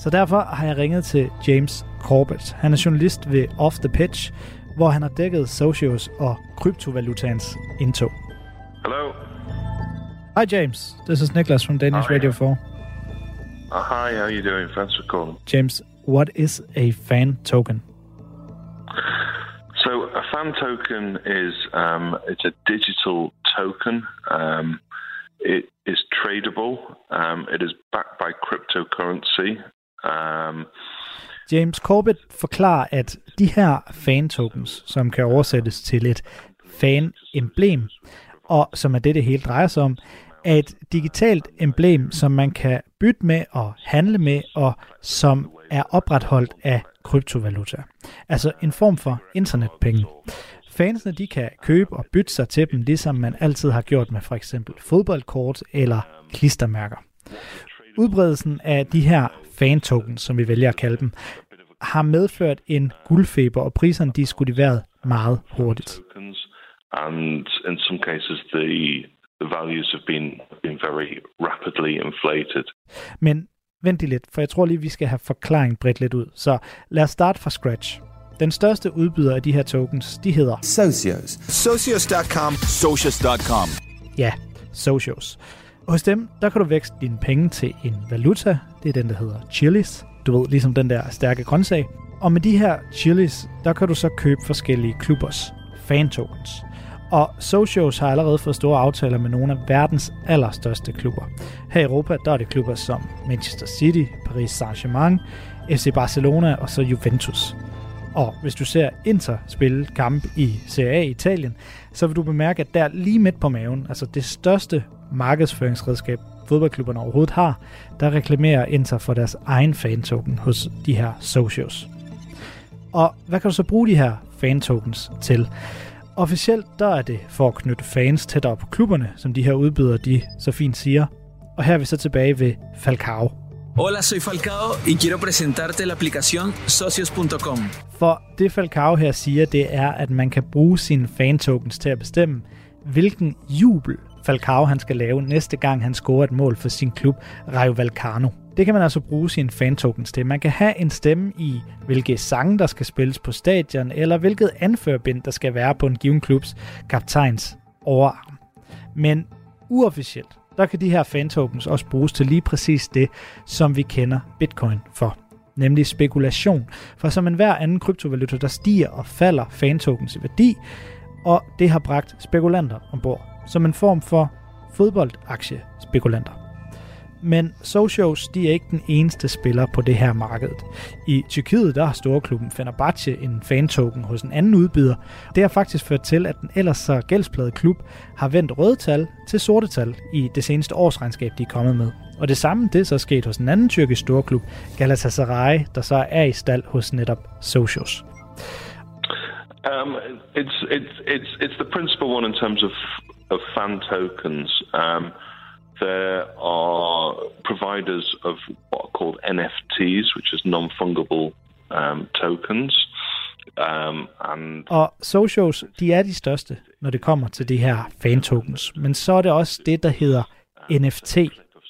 S3: Så derfor har jeg ringet til James Corbett. Han er journalist ved Off the Pitch, hvor han har dækket socios og kryptovalutaens indtog.
S36: Hello.
S3: Hi James, this is Niklas from Danish. Radio 4.
S36: Uh, hi, how you doing? Thanks for calling.
S3: James, what is a fan token?
S36: So a fan token is um, it's a digital token. Um, it is tradable. Um, it is backed by cryptocurrency. Um,
S3: James Corbett forklarer, at de her fan tokens, som kan oversættes til et fan-emblem, og som er det, det hele drejer sig om, er et digitalt emblem, som man kan bytte med og handle med, og som er opretholdt af kryptovaluta. Altså en form for internetpenge. Fansene de kan købe og bytte sig til dem, ligesom man altid har gjort med for eksempel fodboldkort eller klistermærker. Udbredelsen af de her fan-tokens, som vi vælger at kalde dem, har medført en guldfeber, og priserne de skulle været meget hurtigt.
S36: and in some cases the the values have been been very rapidly inflated.
S3: Men vent lige lidt, for jeg tror lige, vi skal have forklaringen bredt lidt ud. Så lad os starte fra scratch. Den største udbyder af de her tokens, de hedder
S37: Socios. Socios.com. Socios.com.
S3: Ja, Socios. Og hos dem, der kan du vækste dine penge til en valuta. Det er den, der hedder chilis. Du ved, ligesom den der stærke grøntsag. Og med de her chilis, der kan du så købe forskellige klubbers fan tokens. Og Socios har allerede fået store aftaler med nogle af verdens allerstørste klubber. Her i Europa, der er det klubber som Manchester City, Paris Saint-Germain, FC Barcelona og så Juventus. Og hvis du ser Inter spille kamp i Serie A i Italien, så vil du bemærke, at der lige midt på maven, altså det største markedsføringsredskab, fodboldklubberne overhovedet har, der reklamerer Inter for deres egen fan-token hos de her socios. Og hvad kan du så bruge de her fan-tokens til? Officielt der er det for at knytte fans tættere på klubberne, som de her udbydere de så fint siger. Og her er vi så tilbage ved Falcao.
S35: Hola, soy Falcao y quiero presentarte la aplicación socios.com.
S3: For det Falcao her siger, det er, at man kan bruge sine fan-tokens til at bestemme, hvilken jubel Falcao han skal lave næste gang han scorer et mål for sin klub Rayo Vallecano. Det kan man altså bruge sine fan-tokens til. Man kan have en stemme i, hvilke sange der skal spilles på stadion, eller hvilket anførbind der skal være på en given klubs kaptajns overarm. Men uofficielt, der kan de her fan-tokens også bruges til lige præcis det, som vi kender bitcoin for. Nemlig spekulation. For som enhver anden kryptovaluta, der stiger og falder fan-tokens i værdi, og det har bragt spekulanter ombord. Som en form for fodboldaktiespekulanter. Men Socios, de er ikke den eneste spiller på det her marked. I Tyrkiet, der har storklubben Fenerbahce en fan-token hos en anden udbyder. Det har faktisk ført til, at den ellers så gældsplade klub har vendt røde tal til sorte tal i det seneste årsregnskab, de er kommet med. Og det samme det er så sket hos en anden tyrkisk storklub, Galatasaray, der så er i stald hos netop Socios.
S36: Um, it's it's it's it's the principal one in terms of of fan tokens. Um, there are providers of what are called NFTs, which is non-fungible um, tokens. Um, and
S3: Og socials, de er de største, når det kommer til de her fan-tokens. Men så er det også det, der hedder NFT,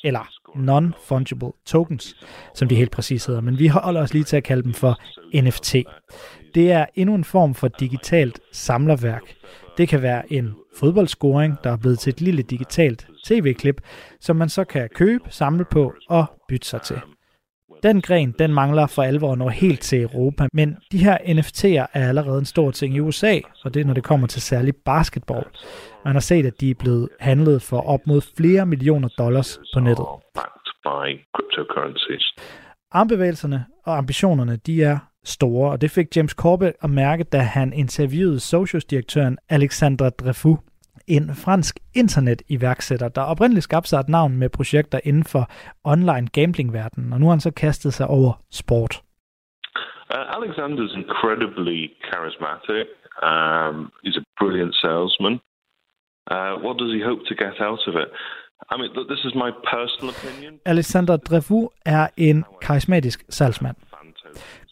S3: eller Non-Fungible Tokens, som de helt præcis hedder. Men vi holder os lige til at kalde dem for NFT. Det er endnu en form for digitalt samlerværk. Det kan være en fodboldscoring, der er blevet til et lille digitalt tv-klip, som man så kan købe, samle på og bytte sig til. Den gren, den mangler for alvor når helt til Europa, men de her NFT'er er allerede en stor ting i USA, og det er, når det kommer til særligt basketball. Man har set, at de er blevet handlet for op mod flere millioner dollars på nettet.
S36: cryptocurrencies.
S3: Armbevægelserne og ambitionerne, de er store, og det fik James Corbett at mærke, da han interviewede Socios-direktøren Alexandre Dreyfus, en fransk internet-iværksætter, der oprindeligt skabte sig et navn med projekter inden for online gambling-verdenen, og nu har han så kastet sig over sport.
S36: Uh, Alexander's incredibly charismatic. Um, he's a brilliant salesman. Uh, what does he hope to get out of it? I mean, th- this is my personal opinion.
S3: Alexander Dreyfus er en karismatisk salgsmand.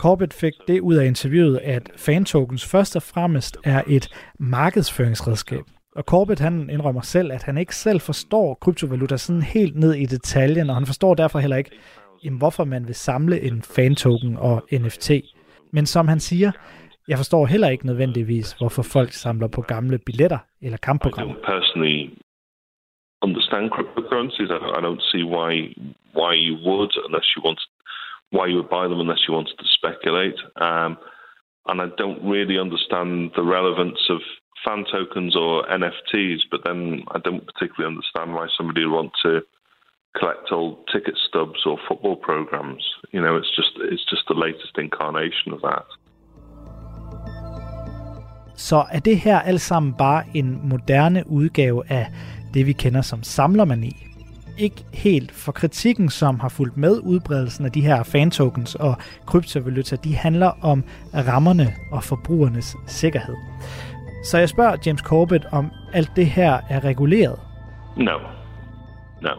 S3: Corbett fik det ud af interviewet, at fantokens først og fremmest er et markedsføringsredskab. Og Corbett han indrømmer selv, at han ikke selv forstår kryptovaluta sådan helt ned i detaljen, og han forstår derfor heller ikke, jamen, hvorfor man vil samle en fantoken og NFT. Men som han siger, jeg forstår heller ikke nødvendigvis, hvorfor folk samler på gamle billetter eller kampprogrammer.
S36: personally understand cryptocurrencies. I don't, I don't see why why you would unless you want why you would buy them unless you wanted to speculate. Um, and I don't really understand the relevance of fan tokens or NFTs. But then I don't particularly understand why somebody would want to collect old ticket stubs or football programs. You know, it's just it's just the latest incarnation of that.
S3: Så er det her alt sammen bare en moderne udgave af det, vi kender som samlermani. Ikke helt, for kritikken, som har fulgt med udbredelsen af de her fantokens og kryptovaluta, de handler om rammerne og forbrugernes sikkerhed. Så jeg spørger James Corbett, om alt det her er reguleret.
S36: No, no.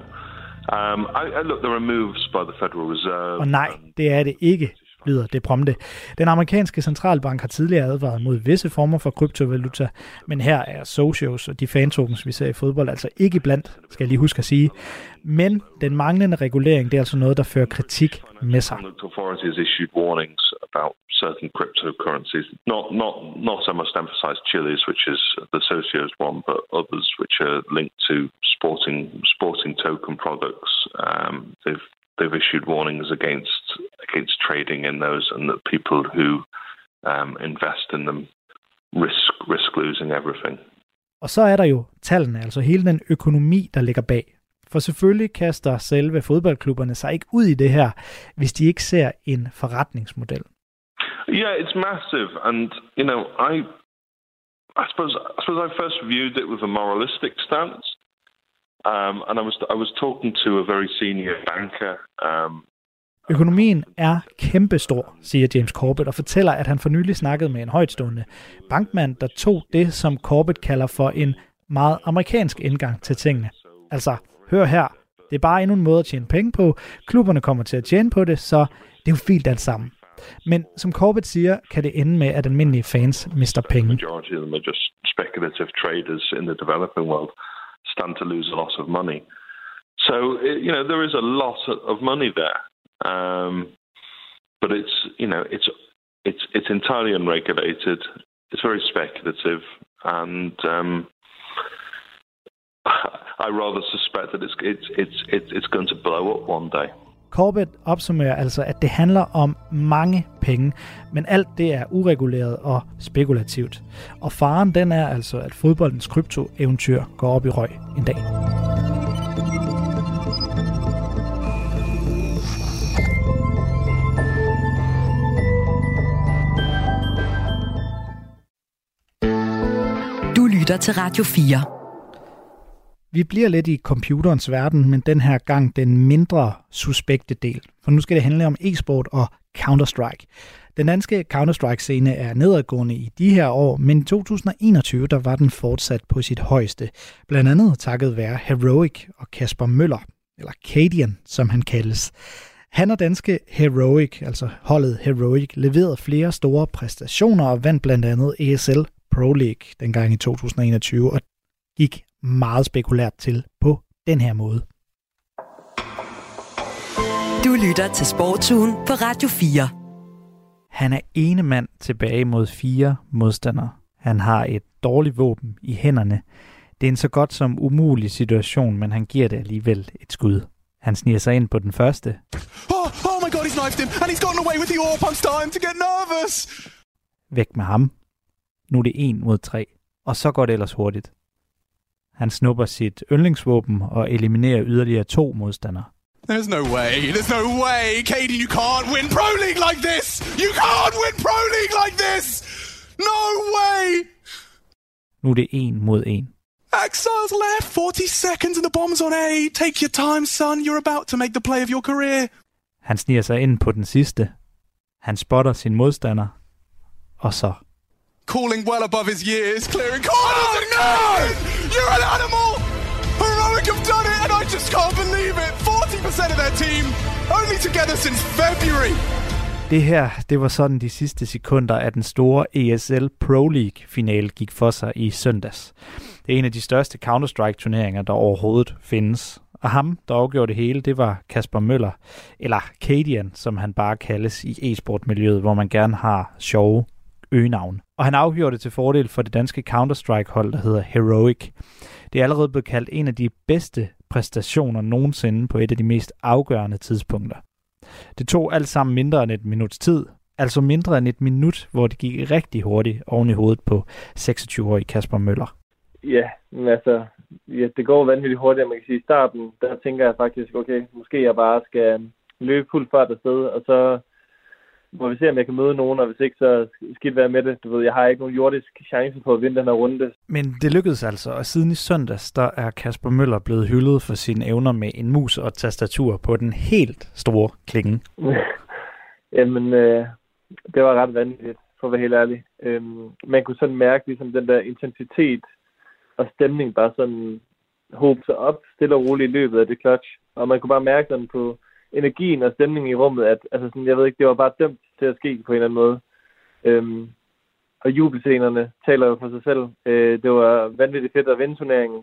S36: Um, I, I look, there are moves by the Federal Reserve.
S3: Og nej, det er det ikke, lyder det prompte. Den amerikanske centralbank har tidligere advaret mod visse former for kryptovaluta, men her er socios og de fantokens, vi ser i fodbold, altså ikke blandt, skal jeg lige huske at sige. Men den manglende regulering, det er altså noget, der fører kritik med sig.
S36: Certain cryptocurrencies. Not not not so much emphasize Chile's, which is the Socios one, but others which are linked to sporting sporting token products. Um, they've they've issued warnings against against trading in those, and that people who um, invest in them risk risk losing everything.
S3: Og så er der jo tallene, altså hele den økonomi, der ligger bag. For selvfølgelig kaster selve fodboldklubberne sig ikke ud i det her, hvis de ikke ser en forretningsmodel.
S36: Yeah, it's massive, and you know, I, I suppose, I suppose I first viewed it with a moralistic stance, um, and I was I was talking to a very senior banker. Um,
S3: Økonomien er kæmpestor, siger James Corbett, og fortæller, at han for nylig snakkede med en højtstående bankmand, der tog det, som Corbett kalder for en meget amerikansk indgang til tingene. Altså, hør her, det er bare endnu en måde at tjene penge på, klubberne kommer til at tjene på det, så det er jo fint alt sammen. Men som Corbett siger, kan det ende med, at almindelige fans mister penge.
S36: Stand to lose a lot of money. So you know there is a lot of money there, um, but it's you know it's it's it's entirely unregulated. It's very speculative, and um, I rather suspect that it's it's it's it's going to blow up one day.
S3: Corbett opsummerer altså, at det handler om mange penge, men alt det er ureguleret og spekulativt. Og faren den er altså, at fodboldens kryptoeventyr går op i røg en dag.
S2: Du lytter til Radio 4.
S3: Vi bliver lidt i computerens verden, men den her gang den mindre suspekte del. For nu skal det handle om e-sport og Counter-Strike. Den danske Counter-Strike-scene er nedadgående i de her år, men i 2021 der var den fortsat på sit højeste. Blandt andet takket være Heroic og Kasper Møller, eller Cadian, som han kaldes. Han og danske Heroic, altså holdet Heroic, leverede flere store præstationer og vandt blandt andet ESL Pro League dengang i 2021, og gik meget spekulært til på den her måde.
S2: Du lytter til Sportsugen på Radio 4.
S3: Han er ene mand tilbage mod fire modstandere. Han har et dårligt våben i hænderne. Det er en så godt som umulig situation, men han giver det alligevel et skud. Han sniger sig ind på den første.
S38: Oh, oh my god, he's knifed him, and he's gotten away with the AWP. I'm starting to get nervous.
S3: Væk med ham. Nu er det en mod tre, og så går det ellers hurtigt. Han snupper sit yndlingsvåben og eliminerer yderligere to modstandere.
S38: There's no way. There's no way. Katie, you can't win Pro League like this. You can't win Pro League like this. No way.
S3: Nu er det en mod en.
S38: Exiles left. 40 seconds and the bomb's on A. Take your time, son. You're about to make the play of your career.
S3: Han sniger sig ind på den sidste. Han spotter sin modstander. Og så...
S38: Calling well above his years. Clearing corners. Oh, no! You're an animal. Heroic have done it, and I just can't believe it. 40% of their team. Only together since February.
S3: Det her, det var sådan de sidste sekunder af den store ESL Pro League finale gik for sig i søndags. Det er en af de største Counter-Strike turneringer, der overhovedet findes. Og ham, der afgjorde det hele, det var Kasper Møller, eller Kadian, som han bare kaldes i e-sport-miljøet, hvor man gerne har sjove øgenavn. Og han afgjorde det til fordel for det danske Counter-Strike-hold, der hedder Heroic. Det er allerede blevet kaldt en af de bedste præstationer nogensinde på et af de mest afgørende tidspunkter. Det tog alt sammen mindre end et minuts tid, altså mindre end et minut, hvor det gik rigtig hurtigt oven i hovedet på 26-årige Kasper Møller.
S39: Ja, men altså, ja, det går vanvittigt hurtigt, man kan sige. I starten, der tænker jeg faktisk, okay, måske jeg bare skal løbe fuld fart afsted, og så må vi se, om jeg kan møde nogen, og hvis ikke, så skidt være med det. Du ved, jeg har ikke nogen jordisk chance på at vinde den her runde.
S3: Men det lykkedes altså, og siden i søndags, der er Kasper Møller blevet hyldet for sine evner med en mus og tastatur på den helt store klinge.
S39: Jamen, øh, det var ret vanvittigt, for at være helt ærlig. Øhm, man kunne sådan mærke ligesom den der intensitet og stemning bare sådan håbe sig op stille og roligt i løbet af det clutch. Og man kunne bare mærke sådan på energien og stemningen i rummet, at altså sådan, jeg ved ikke, det var bare dømt til at ske på en eller anden måde. Øhm, og jubelscenerne taler jo for sig selv. Øh, det var vanvittigt fedt at vinde turneringen.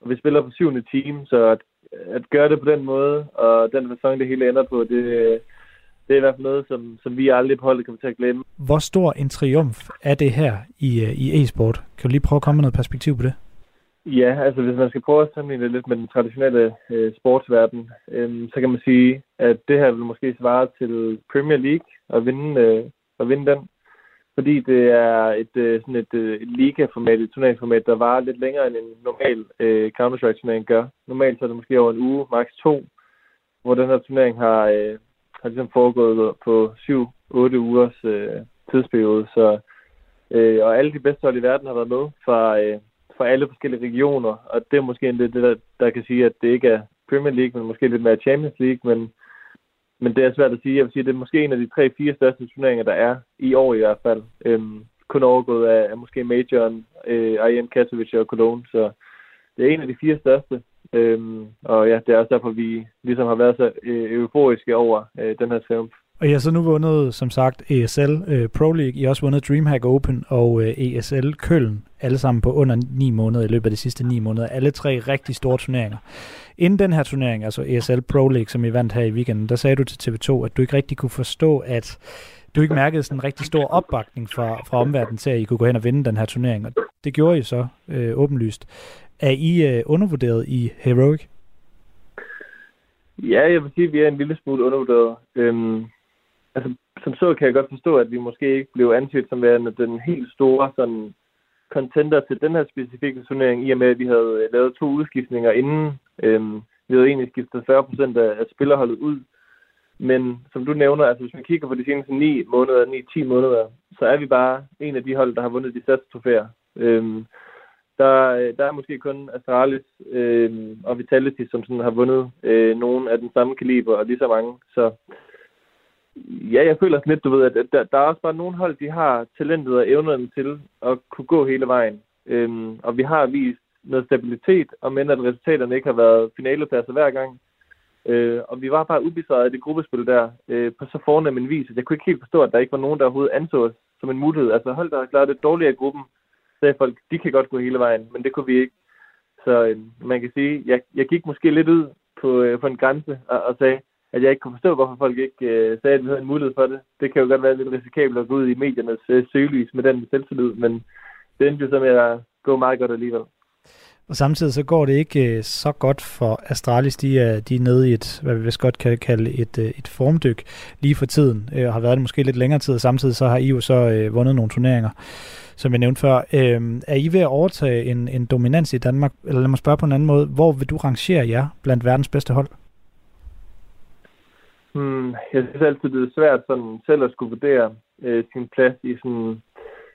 S39: Og vi spiller på syvende team, så at, at gøre det på den måde, og den sæson, det hele ender på, det, det er i hvert fald noget, som, som vi aldrig på holdet kommer til at glemme.
S3: Hvor stor en triumf er det her i, øh, i e-sport? Kan du lige prøve at komme med noget perspektiv på det?
S39: Ja, altså hvis man skal prøve at sammenligne det lidt med den traditionelle øh, sportsverden, øh, så kan man sige, at det her vil måske svare til Premier League at vinde, øh, at vinde den. Fordi det er et, øh, sådan et, øh, et ligaformat, et turneringsformat, der varer lidt længere end en normal øh, Counter-Strike-turnering gør. Normalt så er det måske over en uge, maks to, hvor den her turnering har, øh, har ligesom foregået på 7-8 ugers øh, tidsperiode. Så, øh, og alle de bedste hold i verden har været med fra, øh, fra alle forskellige regioner, og det er måske lidt det, der, der kan sige, at det ikke er Premier League, men måske lidt mere Champions League, men, men det er svært at sige. Jeg vil sige, at det er måske en af de tre-fire største turneringer, der er i år i hvert fald. Øhm, kun overgået af, af måske Majoren, øh, IM Katowice og Cologne, så det er en af de fire største. Øhm, og ja, det er også derfor, vi ligesom har været så øh, euforiske over øh, den her triumf.
S3: Og I har så nu vundet, som sagt, ESL øh, Pro League. I har også vundet DreamHack Open og øh, ESL Køln. Alle sammen på under 9 måneder i løbet af de sidste 9 måneder. Alle tre rigtig store turneringer. Inden den her turnering, altså ESL Pro League, som I vandt her i weekenden, der sagde du til TV2, at du ikke rigtig kunne forstå, at du ikke mærkede sådan en rigtig stor opbakning fra, fra omverdenen til, at I kunne gå hen og vinde den her turnering. Og det gjorde I så øh, åbenlyst. Er I øh, undervurderet i Heroic?
S39: Ja, jeg vil sige, at vi er en lille smule undervurderet. Øhm, altså, som så kan jeg godt forstå, at vi måske ikke blev anset som værende den helt store sådan, contender til den her specifikke turnering, i og med, at vi havde øh, lavet to udskiftninger inden. Øhm, vi havde egentlig skiftet 40 procent af, af spillerholdet ud. Men som du nævner, altså hvis man kigger på de seneste 9 måneder, 9-10 måneder, så er vi bare en af de hold, der har vundet de største trofæer. Øhm, der, øh, der er måske kun Astralis øh, og Vitality, som sådan har vundet øh, nogle af den samme kaliber og lige så mange. Så ja, jeg føler sådan lidt, du ved, at der, der er også bare nogle hold, de har talentet og evnerne til at kunne gå hele vejen. Øhm, og vi har vist noget stabilitet, og men at resultaterne ikke har været finalepladser hver gang. Øh, og vi var bare ubesejret i det gruppespil der, øh, på så fornem en vis, at jeg kunne ikke helt forstå, at der ikke var nogen, der overhovedet anså os som en mulighed. Altså hold, der har klaret det dårligere i gruppen, sagde folk, de kan godt gå hele vejen, men det kunne vi ikke. Så øh, man kan sige, jeg, jeg gik måske lidt ud på, øh, på en grænse og, og sagde, at jeg ikke kunne forstå, hvorfor folk ikke øh, sagde, at vi havde en mulighed for det. Det kan jo godt være lidt risikabelt at gå ud i mediernes øh, søgelys med den selvtillid, men det endte jo så med at gå meget godt alligevel.
S3: Og samtidig så går det ikke øh, så godt for Astralis. De er, de er nede i et, hvad vi vist godt kan kalde et, øh, et formdyk lige for tiden, øh, og har været det måske lidt længere tid, og samtidig så har I jo så øh, vundet nogle turneringer, som jeg nævnte før. Øh, er I ved at overtage en, en dominans i Danmark? Eller lad mig spørge på en anden måde. Hvor vil du rangere jer blandt verdens bedste hold?
S39: Hmm, jeg synes altid, det er svært sådan selv at skulle vurdere øh, sin plads i sådan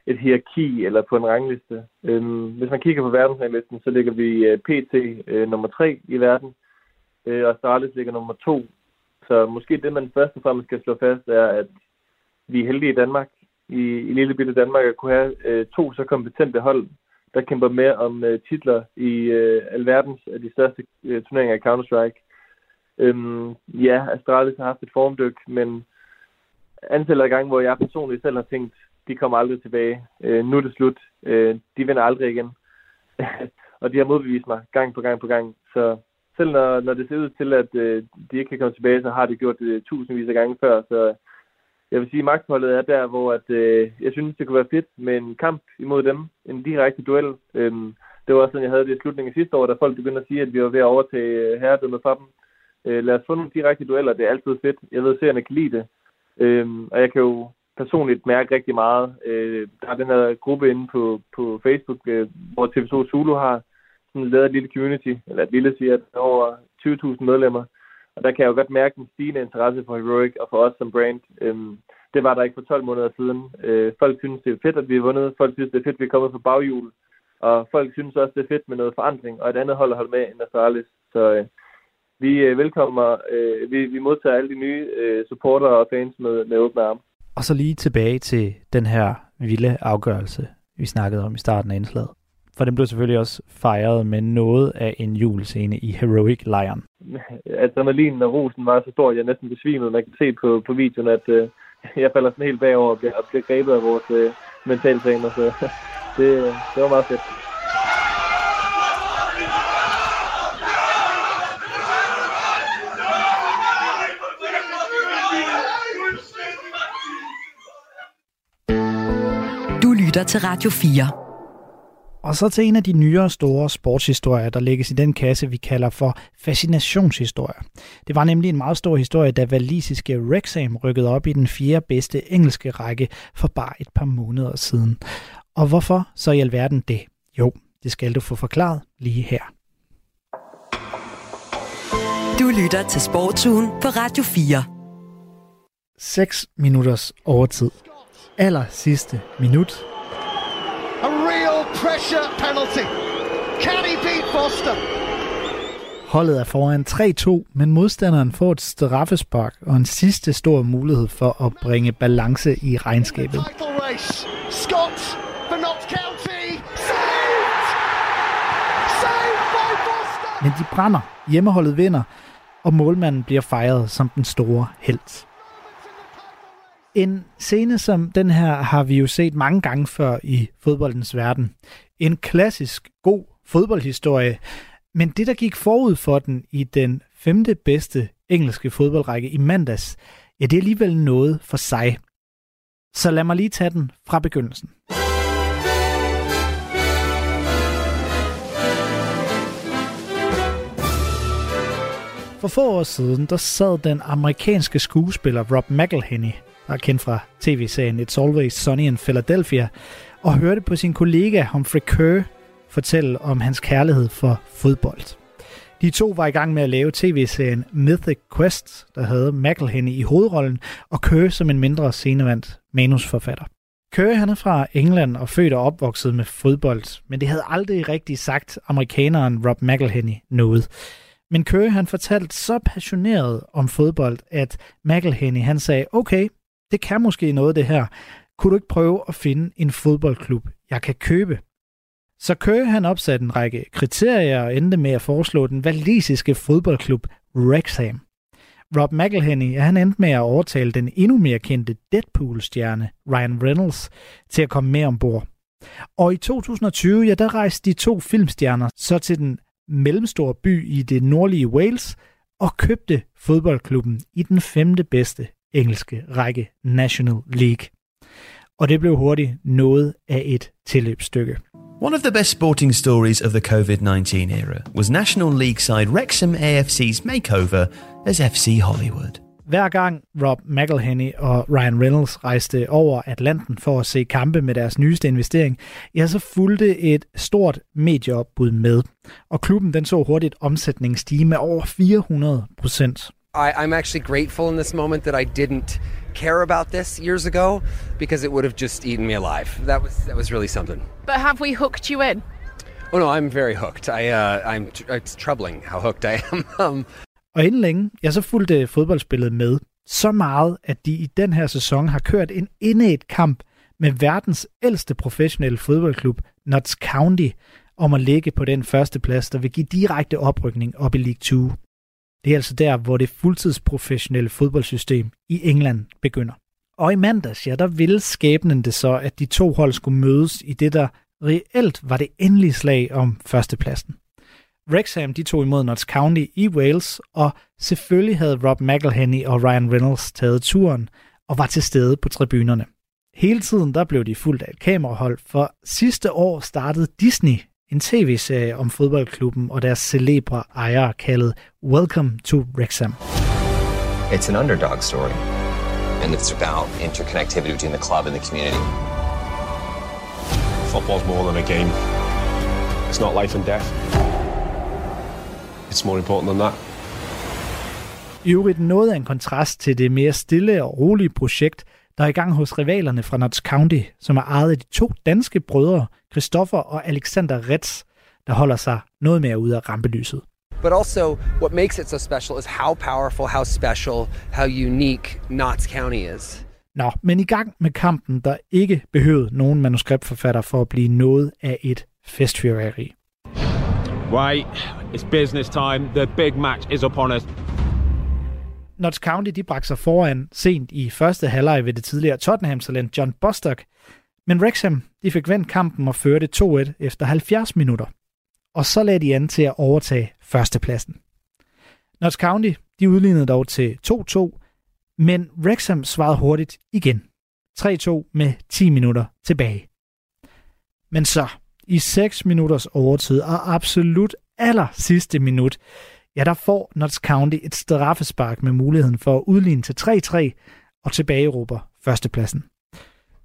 S39: et hierarki eller på en rangliste. Øhm, hvis man kigger på verdensranglisten, så ligger vi øh, pt. Øh, nummer 3 i verden, øh, og Astralis ligger nummer 2. Så måske det, man først og fremmest skal slå fast, er, at vi er heldige i Danmark, i, i lille bitte Danmark, at kunne have øh, to så kompetente hold, der kæmper med om øh, titler i øh, alverdens af de største øh, turneringer i Counter-Strike. Øhm, ja, Astralis har haft et formdyk, men antallet af gange, hvor jeg personligt selv har tænkt, de kommer aldrig tilbage. Øh, nu er det slut. Øh, de vinder aldrig igen. og de har modbevist mig gang på gang på gang. Så selv når, når det ser ud til, at øh, de ikke kan komme tilbage, så har de gjort det tusindvis af gange før. Så jeg vil sige, at magtholdet er der, hvor at, øh, jeg synes, det kunne være fedt med en kamp imod dem. En direkte duel. Øh, det var også sådan, jeg havde det i slutningen af sidste år, da folk begyndte at sige, at vi var ved at overtage øh, herredømmet fra dem. Øh, lad os få nogle direkte dueller. Det er altid fedt. Jeg ved, at seerne kan lide det. Øh, og jeg kan jo personligt mærke rigtig meget. Øh, der er den her gruppe inde på, på Facebook, øh, hvor TV2 Zulu har sådan lavet et lille community, eller et lille siger, der er over 20.000 medlemmer. Og der kan jeg jo godt mærke en stigende interesse for Heroic og for os som brand. Øhm, det var der ikke for 12 måneder siden. Øh, folk synes, det er fedt, at vi har vundet. Folk synes, det er fedt, at vi er kommet på baghjul. Og folk synes også, det er fedt med noget forandring, og et andet hold at holde med end Astralis. Så øh, vi øh, velkommer, øh, vi, vi modtager alle de nye øh, supporter og fans med, med åbne arme.
S3: Og så lige tilbage til den her vilde afgørelse, vi snakkede om i starten af indslaget. For den blev selvfølgelig også fejret med noget af en julescene i Heroic Lion.
S39: Adrenalinen og rosen var så stor, at jeg næsten besvimede. Man kan se på, på videoen, at øh, jeg falder sådan helt bagover og bliver, og bliver grebet af vores øh, mentaltræner. Så det, det var meget fedt.
S2: Lytter til Radio 4.
S3: Og så til en af de nyere store sportshistorier, der lægges i den kasse, vi kalder for fascinationshistorier. Det var nemlig en meget stor historie, da valisiske Wrexham rykkede op i den fjerde bedste engelske række for bare et par måneder siden. Og hvorfor så i alverden det? Jo, det skal du få forklaret lige her.
S2: Du lytter til Sportsugen på Radio 4.
S3: 6 minutters overtid. Aller sidste minut
S40: pressure penalty. Can he beat Foster?
S3: Holdet er foran 3-2, men modstanderen får et straffespark og en sidste stor mulighed for at bringe balance i regnskabet.
S40: Scott for Notts County. Saved! Saved by Foster!
S3: Men de brænder, hjemmeholdet vinder, og målmanden bliver fejret som den store held. En scene som den her har vi jo set mange gange før i fodboldens verden. En klassisk god fodboldhistorie, men det der gik forud for den i den femte bedste engelske fodboldrække i mandags, ja det er alligevel noget for sig. Så lad mig lige tage den fra begyndelsen. For få år siden, der sad den amerikanske skuespiller Rob McElhenney der er kendt fra tv-serien It's Always Sunny in Philadelphia, og hørte på sin kollega Humphrey Kerr fortælle om hans kærlighed for fodbold. De to var i gang med at lave tv-serien Mythic Quest, der havde McElhenney i hovedrollen, og Kerr som en mindre scenevandt manusforfatter. Kerr han er fra England og født og opvokset med fodbold, men det havde aldrig rigtig sagt amerikaneren Rob McElhenney noget. Men Kerr han fortalte så passioneret om fodbold, at McElhenney han sagde, okay, det kan måske noget det her. Kunne du ikke prøve at finde en fodboldklub, jeg kan købe? Så Køge han opsatte en række kriterier og endte med at foreslå den valisiske fodboldklub Wrexham. Rob McElhenney han endte med at overtale den endnu mere kendte Deadpool-stjerne Ryan Reynolds til at komme med ombord. Og i 2020, ja, der rejste de to filmstjerner så til den mellemstore by i det nordlige Wales og købte fodboldklubben i den femte bedste engelske række National League. Og det blev hurtigt noget af et tilløbsstykke.
S41: One of the best sporting stories of the COVID 19 era was National League side Wrexham AFC's makeover as FC Hollywood.
S3: Hver gang Rob McElhenney og Ryan Reynolds rejste over Atlanten for at se kampe med deres nyeste investering, ja, så fulgte et stort medieopbud med. Og klubben den så hurtigt omsætningen stige med over 400 procent.
S42: I'm actually grateful in this moment that I didn't care about this years ago because it would have just eaten me alive. That was that was really something.
S43: But have we hooked you in?
S42: Oh no, I'm very hooked. I uh, I'm it's troubling how hooked I am. um,
S3: Og inden længe, ja, så fulgte fodboldspillet med. Så meget, at de i den her sæson har kørt en indet kamp med verdens ældste professionelle fodboldklub, Notts County, om at ligge på den første plads, der vil give direkte oprykning op i League 2. Det er altså der, hvor det fuldtidsprofessionelle fodboldsystem i England begynder. Og i mandags, ja, der ville skæbnen det så, at de to hold skulle mødes i det, der reelt var det endelige slag om førstepladsen. Wrexham de tog imod Notts County i Wales, og selvfølgelig havde Rob McElhenney og Ryan Reynolds taget turen og var til stede på tribunerne. Hele tiden der blev de fuldt af et kamerahold, for sidste år startede Disney en tv-serie om fodboldklubben og deres celebre ejere kaldet Welcome to Wrexham.
S44: It's an underdog story, and it's about interconnectivity between the club and the community.
S45: Football's more than a game. It's not life and death. It's more important than that.
S3: I øvrigt noget af en kontrast til det mere stille og rolige projekt, der er i gang hos rivalerne fra Notts County, som er ejet af de to danske brødre, Christoffer og Alexander Retz, der holder sig noget mere ude af rampelyset.
S42: but also, what makes it so special is how powerful, how special, how unique Notts County is.
S3: Nå, men i gang med kampen, der ikke behøvede nogen manuskriptforfatter for at blive noget af et festfyrværkeri.
S46: Wait, it's business time. The big match is upon us.
S3: Notts County de bragte sig foran sent i første halvleg ved det tidligere Tottenham-talent John Bostock, men Wrexham de fik vendt kampen og førte 2-1 efter 70 minutter. Og så lagde de an til at overtage førstepladsen. Notts County de udlignede dog til 2-2, men Wrexham svarede hurtigt igen. 3-2 med 10 minutter tilbage. Men så, i 6 minutters overtid og absolut aller sidste minut, ja, der får Notts County et straffespark med muligheden for at udligne til 3-3 og tilbage råber førstepladsen.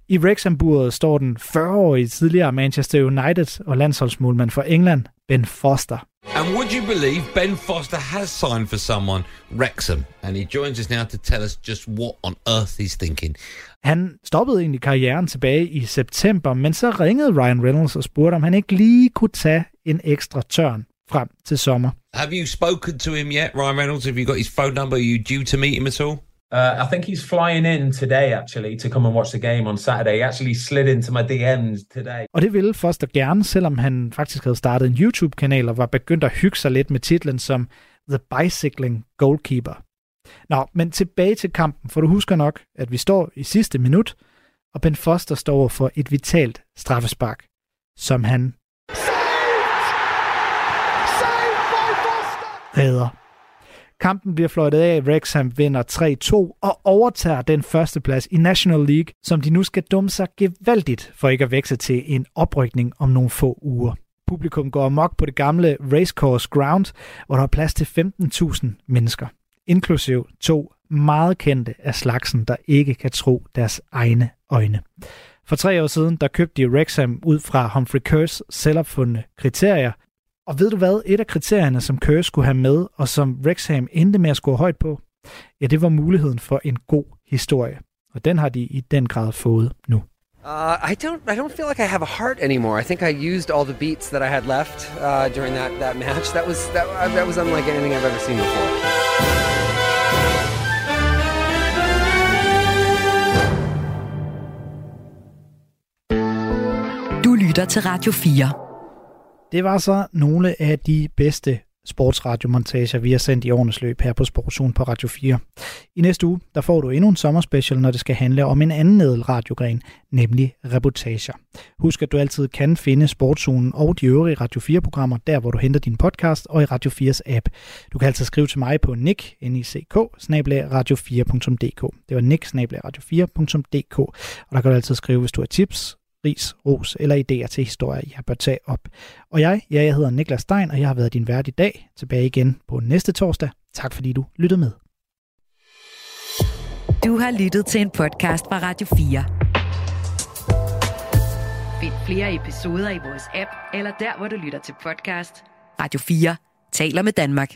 S3: I Wrexham-buret står den 40-årige tidligere Manchester United og landsholdsmålmand for England, Ben Foster.
S47: And would you believe Ben Foster has signed for someone, Wrexham, and he joins us now to tell us just what on earth he's thinking.
S3: Han stoppede egentlig karrieren tilbage i september, men så ringede Ryan Reynolds og spurgte, om han ikke lige kunne tage en ekstra tørn frem til sommer.
S47: Have you spoken to him yet, Ryan Reynolds? Have you got his phone number? Are you due to meet him at all?
S48: Uh, I think he's flying in today, actually, to come and watch the game on Saturday. He actually slid into my DMs today.
S3: Og det ville Foster gerne, selvom han faktisk havde startet en YouTube-kanal og var begyndt at hygge sig lidt med titlen som The Bicycling Goalkeeper. Nå, men tilbage til kampen, for du husker nok, at vi står i sidste minut, og Ben Foster står for et vitalt straffespark, som han redder. Kampen bliver fløjtet af, Wrexham vinder 3-2 og overtager den første plads i National League, som de nu skal dumme sig gevaldigt for ikke at vækse til en oprykning om nogle få uger. Publikum går amok på det gamle Racecourse Ground, hvor der er plads til 15.000 mennesker, inklusiv to meget kendte af slagsen, der ikke kan tro deres egne øjne. For tre år siden, der købte de Wrexham ud fra Humphrey Kerrs selvopfundne kriterier, og ved du hvad, et af kriterierne, som Kerr skulle have med, og som Wrexham endte med at score højt på, ja, det var muligheden for en god historie. Og den har de i den grad fået nu.
S42: Uh, I don't. I don't feel like I have a heart anymore. I think I used all the beats that I had left uh, during that, that match. That was that, uh, that was unlike anything I've ever seen before.
S2: Du lytter til Radio 4.
S3: Det var så nogle af de bedste sportsradiomontager, vi har sendt i årenes løb her på Sportsugen på Radio 4. I næste uge, der får du endnu en sommerspecial, når det skal handle om en anden radiogren, nemlig reportager. Husk, at du altid kan finde Sportsugen og de øvrige Radio 4-programmer, der hvor du henter din podcast og i Radio 4's app. Du kan altid skrive til mig på nick, N-I-C-K, radio4.dk. Det var nick, radio4.dk. Og der kan du altid skrive, hvis du har tips, ris, ros eller idéer til historier, jeg bør tage op. Og jeg, ja, jeg hedder Niklas Stein, og jeg har været din vært i dag. Tilbage igen på næste torsdag. Tak fordi du lyttede med.
S2: Du har lyttet til en podcast fra Radio 4. Find flere episoder i vores app, eller der, hvor du lytter til podcast. Radio 4 taler med Danmark.